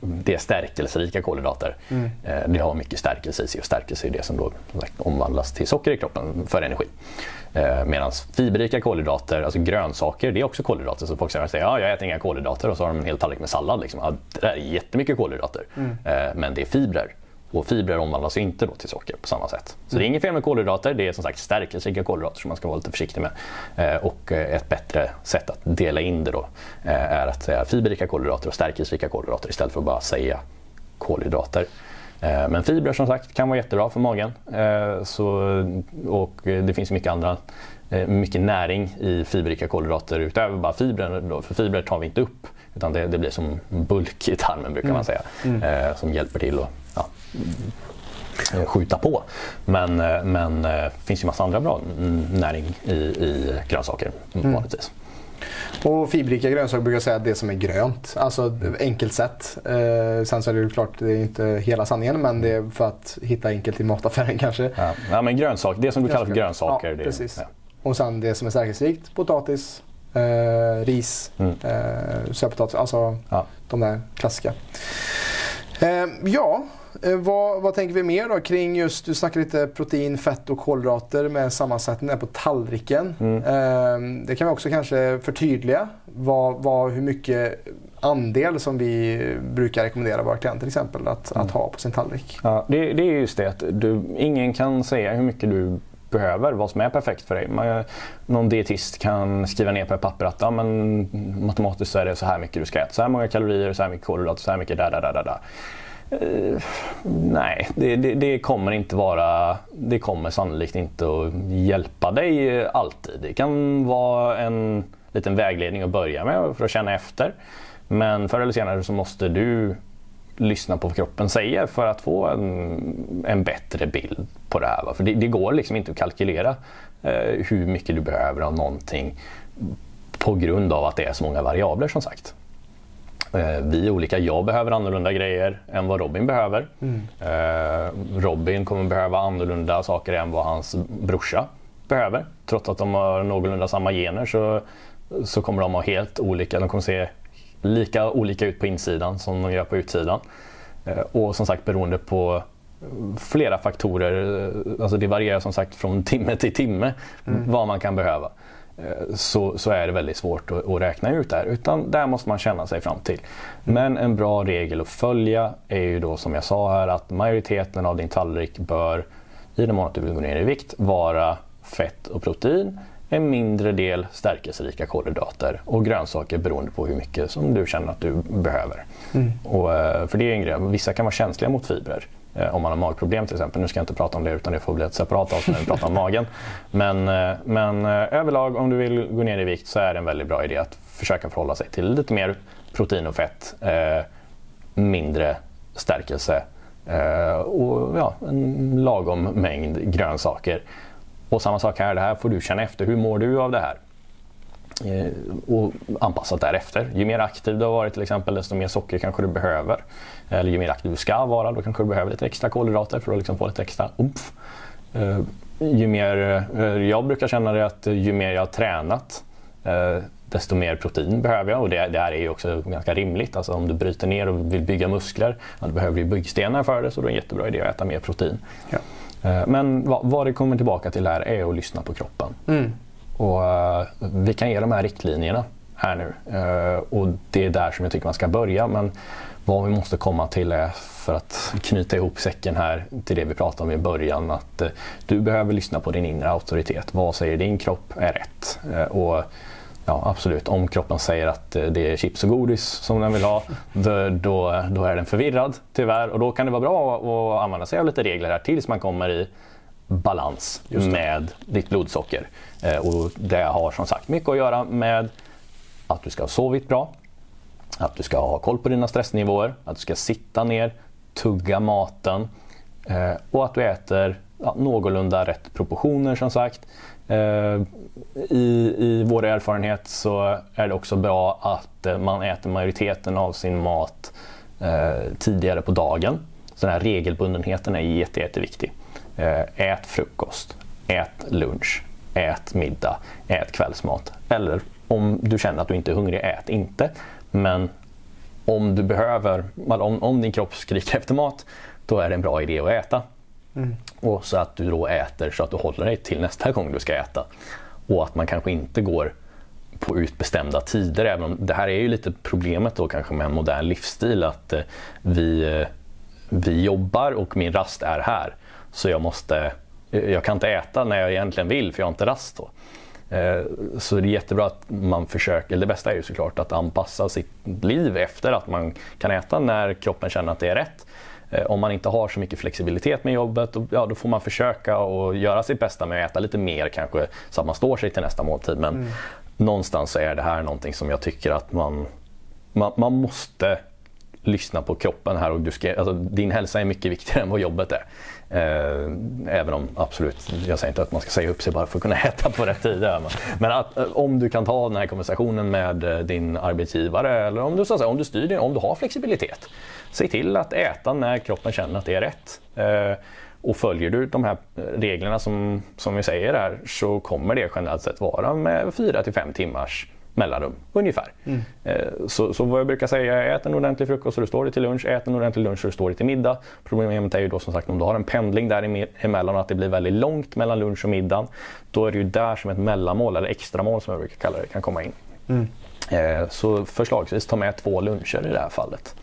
det är stärkelserika kolhydrater. Mm. Det har mycket stärkelse i sig och stärkelse är det som då omvandlas till socker i kroppen för energi. Eh, Medan fiberrika kolhydrater, alltså grönsaker, det är också kolhydrater. Så folk säger att ja, jag äter inga kolhydrater och så har de en hel tallrik med sallad. Liksom. Ja, det är jättemycket kolhydrater. Mm. Eh, men det är fibrer. Och fibrer omvandlas inte då till socker på samma sätt. Så mm. det är inget fel med kolhydrater, det är som sagt stärkelserika kolhydrater som man ska vara lite försiktig med. Eh, och ett bättre sätt att dela in det då är att säga fiberrika kolhydrater och stärkelserika kolhydrater istället för att bara säga kolhydrater. Eh, men fibrer som sagt kan vara jättebra för magen. Eh, så, och det finns mycket andra eh, mycket näring i fiberrika kolhydrater utöver bara fibrer. För fibrer tar vi inte upp utan det, det blir som bulk i tarmen brukar man mm. säga. Mm. Som hjälper till att ja, skjuta på. Men, men det finns ju massa andra bra näring i, i grönsaker mm. vanligtvis. Och fiberrika grönsaker brukar jag säga det som är grönt. Alltså enkelt sätt. Eh, sen så är det ju klart, det är inte hela sanningen men det är för att hitta enkelt i mataffären kanske. Ja, ja men grönsak, det som du kallar för grönsaker. Ja, det, precis. Ja. Och sen det som är stärkelserikt, potatis, eh, ris, mm. eh, sötpotatis. Alltså ja. de där klassiska. Eh, ja, Eh, vad, vad, tänker vi mer då kring just, du snackar lite protein, fett och kolhydrater med sammansättningen på tallriken. Mm. Eh, det kan vi också kanske förtydliga vad, vad, hur mycket andel som vi brukar rekommendera våra klienter till exempel att, mm. att ha på sin tallrik. Ja, det, det är just det att du, ingen kan säga hur mycket du behöver, vad som är perfekt för dig. Man, någon dietist kan skriva ner på ett papper att ja, men, matematiskt så är det så här mycket du ska äta. Så här många kalorier, så här mycket kolhydrater, så här mycket där, där, där, där. Uh, nej, det, det, det, kommer inte vara... Det kommer sannolikt inte att hjälpa dig alltid. Det kan vara en liten vägledning att börja med för att känna efter. Men förr eller senare så måste du lyssna på vad kroppen säger för att få en, en bättre bild på det här. För det, det går liksom inte att kalkylera uh, hur mycket du behöver av någonting på grund av att det är så många variabler som sagt. Eh, vi är olika. Jag behöver annorlunda grejer än vad Robin behöver. Mm. Eh, Robin kommer behöva annorlunda saker än vad hans brorsa behöver. Trots att de har någorlunda samma gener så, så kommer de ha helt olika. De kommer se lika olika ut på insidan som de gör på utsidan. Eh, och som sagt beroende på flera faktorer. Alltså det varierar som sagt från timme till timme mm. vad man kan behöva. Eh, så, så är det väldigt svårt att, att, räkna ut det här. Utan där måste man känna sig fram till. Men en bra regel att följa är ju då som jag sa här att majoriteten av din tallrik bör i den mån att du vill gå ner i vikt vara fett och protein. En mindre del stärkelserika kolhydrater och grönsaker beroende på hur mycket som du känner att du behöver. Mm. Och, eh, för det är en grej, vissa kan vara känsliga mot fibrer. Eh, om man har magproblem till exempel. Nu ska jag inte prata om det utan det får bli ett separat avsnitt när vi pratar om magen. Men, eh, men eh, överlag om du vill gå ner i vikt så är det en väldigt bra idé att försöka förhålla sig till lite mer protein och fett. mindre stärkelse och ja, en lagom mängd grönsaker. Och samma sak här, det här får du känna efter. Hur mår du av det här? Eh, och anpassat därefter. Ju mer aktiv du har varit till exempel, desto mer socker kanske du behöver. Eller ju mer aktiv du ska vara, då kanske du behöver lite extra kolhydrater för att liksom få lite extra umf. Eh, ju mer, eh, jag brukar känna det att ju mer jag har tränat, desto mer protein behöver jag. Och det, det här är ju också ganska rimligt. Alltså om du bryter ner och vill bygga muskler, ja, då behöver du byggstenar för det, så då är det en jättebra idé att äta mer protein. Ja. Men vad, vad det kommer tillbaka till här är att lyssna på kroppen. Mm. Och, uh, vi kan ge de här riktlinjerna här nu. Uh, och det är där som jag tycker man ska börja. Men vad vi måste komma till är, för att knyta ihop säcken här till det vi pratade om i början, att uh, du behöver lyssna på din inre auktoritet. Vad säger din kropp är rätt? och Ja, absolut. Om kroppen säger att det är chips och godis som den vill ha, då, då, då, är den förvirrad tyvärr. Och då kan det vara bra att använda sig av lite regler här tills man kommer i balans med ditt blodsocker. Eh, och det har som sagt mycket att göra med att du ska ha sovit bra, att du ska ha koll på dina stressnivåer, att du ska sitta ner, tugga maten eh, och att du äter ja, någorlunda rätt proportioner som sagt. Eh, I, I vår erfarenhet så är det också bra att man äter majoriteten av sin mat tidigare på dagen. Så den här regelbundenheten är jätte, jätteviktig. Ät frukost, ät lunch, ät middag, ät kvällsmat. Eller om du känner att du inte är hungrig, ät inte. Men om du behöver, om, om din kropp skriker efter mat, då är det en bra idé att äta. Mm. Och så att du då äter så att du håller dig till nästa gång du ska äta. Och att man kanske inte går på utbestämda tider. Även om det här är ju lite problemet då kanske med en modern livsstil att eh, vi, eh, vi jobbar och min rast är här. Så jag måste jag kan inte äta när jag egentligen vill för jag har inte rast då. Eh, så det är jättebra att man försöker, eller det bästa är ju såklart att anpassa sitt liv efter att man kan äta när kroppen känner att det är rätt. Eh, om man inte har så mycket flexibilitet med jobbet, ja, då får man försöka och göra sitt bästa med att äta lite mer kanske så att man står sig till nästa måltid. Men mm. någonstans så är det här någonting som jag tycker att man, man, man måste lyssna på kroppen här och du ska, alltså, din hälsa är mycket viktigare än vad jobbet är. Eh, även om absolut, jag säger inte att man ska säga upp sig bara för att kunna äta på rätt tid. Men att, eh, om du kan ta den här konversationen med eh, din arbetsgivare eller om du, så att säga, om du styr din, om du har flexibilitet. Se till att äta när kroppen känner att det är rätt. Och följer du de här reglerna som, som vi säger här så kommer det generellt sett vara med 4 till 5 timmars mellanrum ungefär. Mm. Eh, så, så, vad jag brukar säga är ät en ordentlig frukost så du står dig till lunch, ät en ordentlig lunch så du står dig till middag. Problemet är ju då som sagt om du har en pendling däremellan och att det blir väldigt långt mellan lunch och middag. Då är det ju där som ett mellanmål eller extramål som jag brukar kalla det kan komma in. Mm. Eh, så förslagsvis ta med två luncher i det här fallet.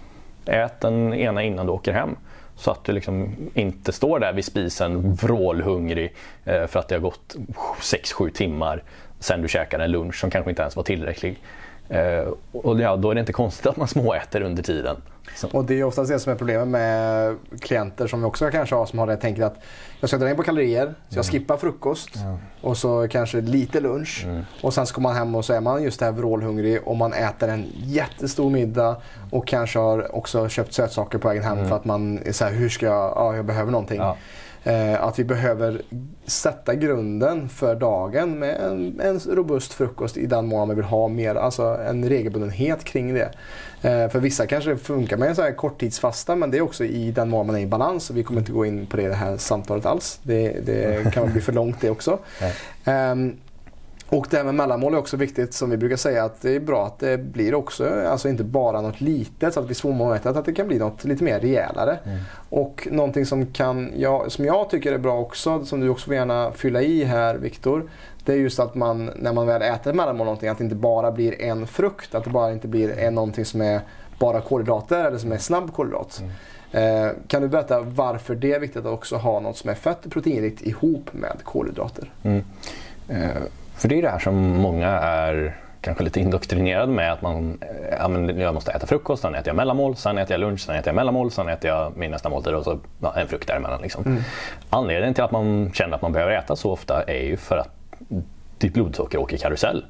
Ät den ena innan du åker hem. Så att du liksom inte står där vid spisen vrålhungrig eh, för att det har gått 6-7 timmar sen du käkade en lunch som kanske inte ens var tillräcklig. Uh, och ja, då är det inte konstigt att man småäter under tiden. Så. Och det är oftast det som är problemet med klienter som vi också kanske har som har det tänket att jag ska dra ner på kalorier, så jag mm. skippar frukost mm. och så kanske lite lunch. Mm. Och sen ska man hem och så är man just det här vrålhungrig och man äter en jättestor middag och kanske har också köpt sötsaker på vägen hem mm. för att man är så här, hur ska jag, ja jag behöver någonting. Ja. Eh, att vi behöver sätta grunden för dagen med en, en robust frukost i den mån man vill ha mer, alltså en regelbundenhet kring det. Eh, för vissa kanske det funkar med en så här korttidsfasta men det är också i den mån man är i balans. Vi kommer inte gå in på det i det här samtalet alls. Det, det kan bli för långt det också. Och det här med mellanmål är också viktigt som vi brukar säga att det är bra att det blir också, alltså inte bara något litet så att det blir svårmättat, att det kan bli något lite mer rejälare. Mm. Och någonting som, kan, ja, som jag tycker är bra också, som du också får gärna fylla i här Viktor. Det är just att man när man väl äter mellanmål någonting, att det inte bara blir en frukt, att det bara inte blir en, någonting som är bara kolhydrater eller som är snabb kolhydrat. Mm. Eh, kan du berätta varför det är viktigt att också ha något som är fett och proteinrikt ihop med kolhydrater? Mm. Eh för det är det här som många är kanske lite indoktrinerad med att man, ja, men jag måste äta frukost, sen äter jag mellanmål, sen äter jag lunch, sen äter jag mellanmål, sen äter jag min nästa måltid och så ja, en frukt däremellan. Liksom. Mm. Anledningen till att man känner att man behöver äta så ofta är ju för att ditt blodsocker åker karusell.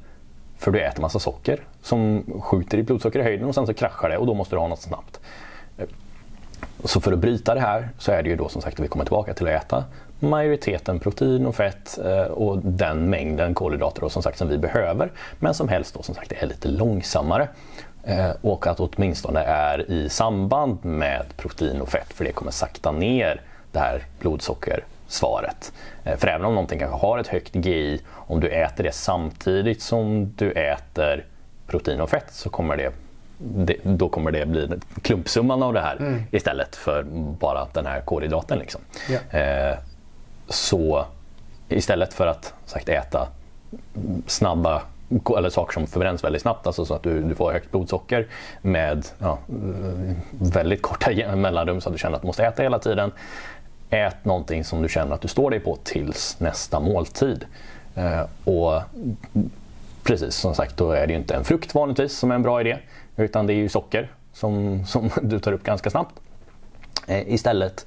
För du äter massa socker som skjuter ditt blodsocker i höjden och sen så kraschar det och då måste du ha något snabbt. Så för att bryta det här så är det ju då som sagt att vi kommer tillbaka till att äta majoriteten protein och fett eh, och den mängden kolhydrater då, som sagt som vi behöver men som helst då som sagt är lite långsammare. Eh, och att åtminstone är i samband med protein och fett för det kommer sakta ner det här blodsockersvaret. Eh, för även om någonting kanske har ett högt GI, om du äter det samtidigt som du äter protein och fett så kommer det det, då kommer det bli klumpsumman av det här mm. istället för bara den här kolhydraten. Liksom. Yeah. Eh, så istället för att sagt, äta snabba eller saker som förbränns väldigt snabbt, alltså så att du, du får högt blodsocker med ja, väldigt korta mellanrum så att du känner att du måste äta hela tiden. Ät någonting som du känner att du står dig på tills nästa måltid. Eh, och precis som sagt, då är det ju inte en frukt vanligtvis som är en bra idé, utan det är ju socker som, som du tar upp ganska snabbt. Eh, istället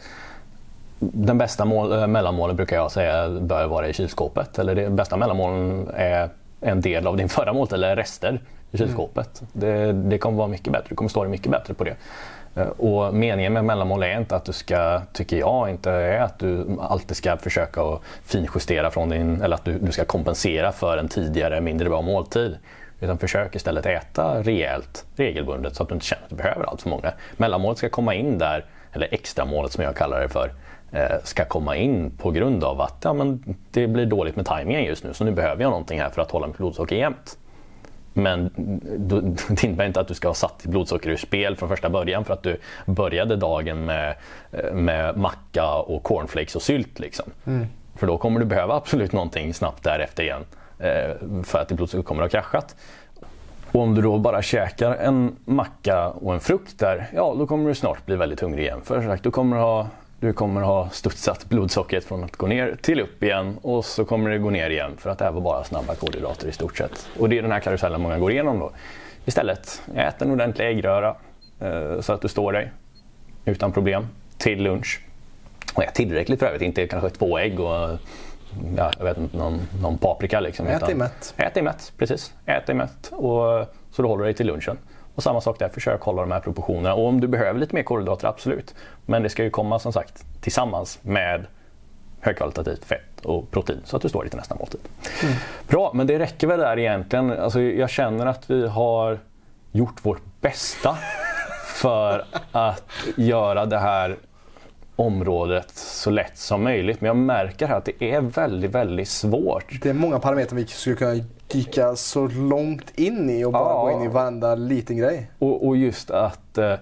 den bästa mål, äh, mellanmålen brukar jag säga bör vara i kylskåpet. Eller det bästa mellanmålen är en del av din förra måltid eller rester i kylskåpet. Mm. Det, det kommer vara mycket bättre. Du kommer stå dig mycket bättre på det. Eh, och meningen med mellanmål är inte att du ska, tycker jag, inte är att du alltid ska försöka att finjustera från din, eller att du, du ska kompensera för en tidigare mindre bra måltid. Utan försök istället äta rejält, regelbundet så att du inte känner att du behöver allt för många. Mellanmålet ska komma in där, eller extramålet som jag kallar det för, Eh, ska komma in på grund av att ja, men det blir dåligt med tajmingen just nu så nu behöver jag någonting här för att hålla mitt blodsocker jämnt. Men det innebär inte att du ska ha satt ditt blodsocker ur spel från första början för att du började dagen med, eh, med macka och cornflakes och sylt. Liksom. Mm. För då kommer du behöva absolut någonting snabbt därefter igen eh, för att ditt blodsocker kommer att ha kraschat. Och om du då bara käkar en macka och en frukt där, ja då kommer du snart bli väldigt hungrig igen. För sagt, du kommer ha du kommer ha studsat blodsockret från att gå ner till upp igen och så kommer det gå ner igen för att det här var bara snabba kolhydrater i stort sett. Och det är den här karusellen många går igenom då. Istället, ät en ordentlig äggröra eh, så att du står dig utan problem till lunch. Och ät tillräckligt för övrigt, inte kanske två ägg och ja, jag vet inte, någon, någon paprika. Liksom, ät dig mätt. Ät dig mätt, precis. Ät dig mätt och, så du håller dig till lunchen. Och samma sak där, försök hålla de här proportionerna. Och om du behöver lite mer kolhydrater, absolut. Men det ska ju komma som sagt tillsammans med högkvalitativt fett och protein så att du står lite nästa måltid. Mm. Bra, men det räcker väl där egentligen. Alltså, jag känner att vi har gjort vårt bästa för att göra det här området så lätt som möjligt. Men jag märker här att det är väldigt, väldigt svårt. Det är många parametrar vi skulle kunna dyka så långt in i och bara ja. gå in i varenda liten grej. Och, och just att eh,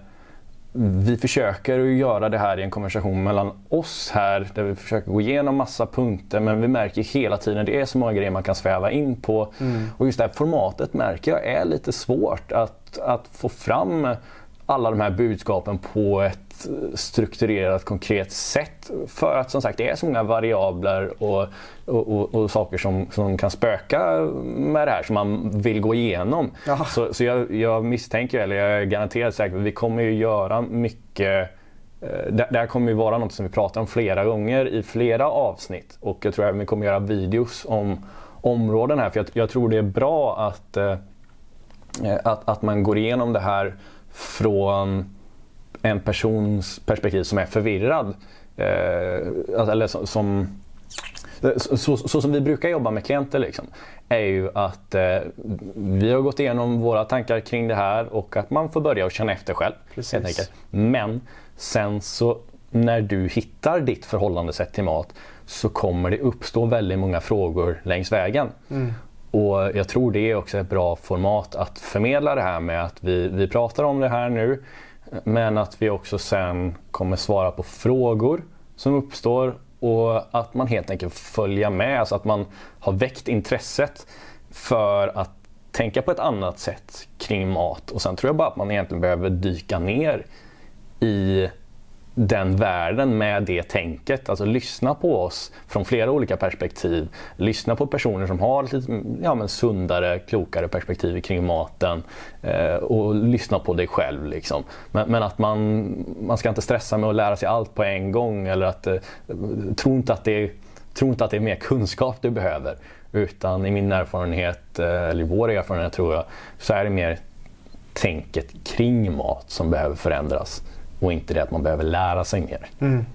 vi försöker göra det här i en konversation mellan oss här där vi försöker gå igenom massa punkter men vi märker hela tiden att det är så många grejer man kan sväva in på. Mm. Och just det här formatet märker jag är lite svårt att, att få fram alla de här budskapen på ett strukturerat, konkret sätt. För att som sagt det är så många variabler och, och, och, och saker som, som kan spöka med det här som man vill gå igenom. Jaha. Så, så jag, jag, misstänker, eller jag är garanterat säker vi kommer ju göra mycket eh, det, här kommer ju vara något som vi pratar om flera gånger i flera avsnitt och jag tror även vi kommer göra videos om områden här för jag, jag tror det är bra att, eh, att, att man går igenom det här från en persons perspektiv som är förvirrad. Eh, alltså, eller som, som så, så, så, som vi brukar jobba med klienter liksom, är ju att eh, vi har gått igenom våra tankar kring det här och att man får börja och känna efter själv. Men sen så när du hittar ditt förhållandesätt till mat så kommer det uppstå väldigt många frågor längs vägen. Mm. Och Jag tror det är också ett bra format att förmedla det här med att vi, vi pratar om det här nu men att vi också sen kommer svara på frågor som uppstår och att man helt enkelt följer med, alltså att man har väckt intresset för att tänka på ett annat sätt kring mat. Och sen tror jag bara att man egentligen behöver dyka ner i den världen med det tänket. Alltså lyssna på oss från flera olika perspektiv. Lyssna på personer som har lite ja, men sundare, klokare perspektiv kring maten. Eh, och lyssna på dig själv. Liksom. Men, men, att man, man ska inte stressa med att lära sig allt på en gång. Eller att, eh, tro, inte att det är, tro inte att det är mer kunskap du behöver. Utan i min erfarenhet, eh, eller i vår erfarenhet tror jag, så är det mer tänket kring mat som behöver förändras och inte det att man behöver lära sig mer. Mm.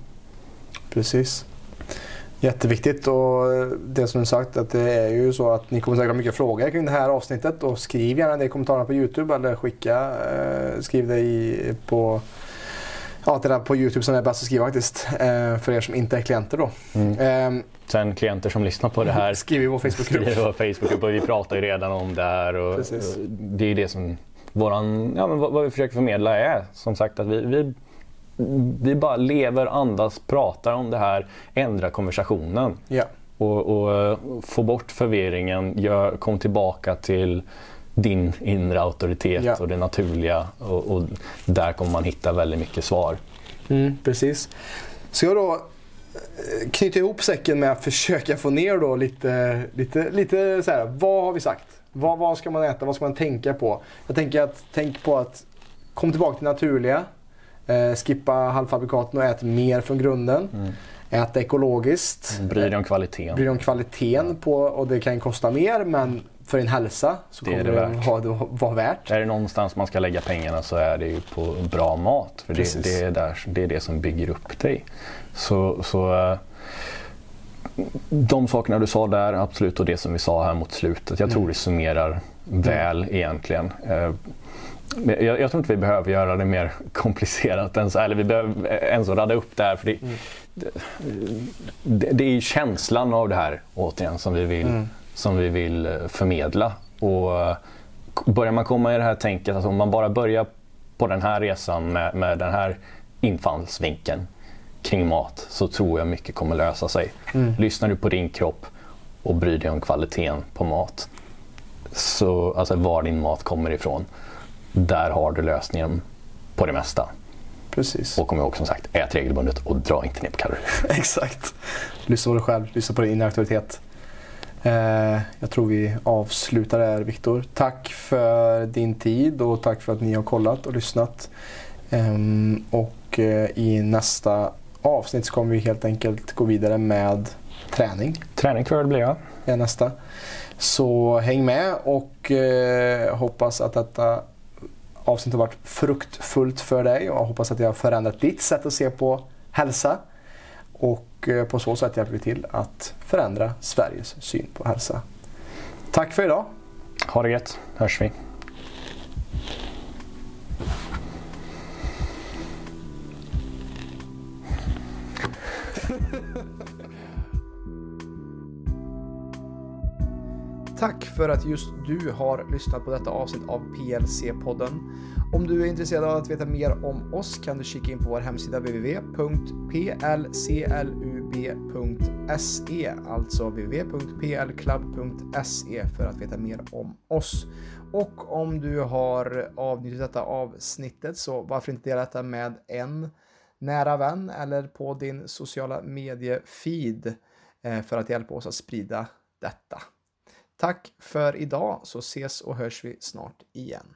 Precis. Jätteviktigt och det som du sagt att det är ju så att ni kommer säkert ha mycket frågor kring det här avsnittet och skriv gärna det i kommentarerna på Youtube eller skicka, eh, skriv det i, på Ja, det där på Youtube som är bäst att skriva faktiskt. Eh, för er som inte är klienter då. Mm. Eh, Sen klienter som lyssnar på det här. Skriv i vår Facebookgrupp. Skriv i vår Facebookgrupp och vi pratar ju redan om det här. Och, och det är det som våran, ja, men vad, vad vi försöker förmedla är som sagt att vi, vi, vi bara lever, andas, pratar om det här, ändrar konversationen. Ja. Och, och få bort förvirringen, gör, kom tillbaka till din inre auktoritet ja. och det naturliga. Och, och, där kommer man hitta väldigt mycket svar. Mm, precis. Ska jag då eh, knyta ihop säcken med att försöka få ner då lite, lite, lite så här, vad har vi sagt? Vad, vad ska man äta? Vad ska man tänka på? Jag tänker att tänk på att kom tillbaka till naturliga. Eh, skippa halvfabrikaten och ät mer från grunden. Mm. Ät ekologiskt. Bry dig om kvaliteten. Bry dig om kvaliteten på, och det kan kosta mer men för din hälsa så det kommer det, det vara, vara värt. Är det någonstans man ska lägga pengarna så är det ju på bra mat. För det, det, är, där, det är det som bygger upp dig. Så, så uh, de sakerna du sa där, absolut, och det som vi sa här mot slutet. Jag tror mm. det summerar väl mm. egentligen. Eh, jag, jag, tror inte vi behöver göra det mer komplicerat än så, eller vi behöver ens rada upp det här. För det, mm. det, det, är känslan av det här återigen som vi vill, mm. som vi vill eh, förmedla. Och eh, börjar man komma i det här tänket, alltså om man bara börjar på den här resan med, med den här infallsvinkeln kring mat så tror jag mycket kommer lösa sig. Mm. Lyssnar du på din kropp och bryr dig om kvaliteten på mat, så, alltså var din mat kommer ifrån, där har du lösningen på det mesta. Precis. Och kom ihåg som sagt, ät regelbundet och dra inte ner på kalorier. Exakt. Lyssna på dig själv, lyssna på din inre auktoritet. Eh, jag tror vi avslutar där Viktor. Tack för din tid och tack för att ni har kollat och lyssnat. Um, och uh, i nästa avsnitt så kommer vi helt enkelt gå vidare med träning. Träning tror jag det blir ja. Är nästa. Så häng med och eh, hoppas att detta avsnitt har varit fruktfullt för dig och hoppas att det har förändrat ditt sätt att se på hälsa. Och eh, på så sätt hjälper vi till att förändra Sveriges syn på hälsa. Tack för idag! Ha det gött, hörs vi! Tack för att just du har lyssnat på detta avsnitt av PLC-podden. Om du är intresserad av att veta mer om oss kan du kika in på vår hemsida www.plclub.se, alltså www.plclub.se för att veta mer om oss. Och om du har avnjutit detta avsnittet så varför inte dela detta med en nära vän eller på din sociala medie-feed eh, för att hjälpa oss att sprida detta. Tack för idag så ses och hörs vi snart igen.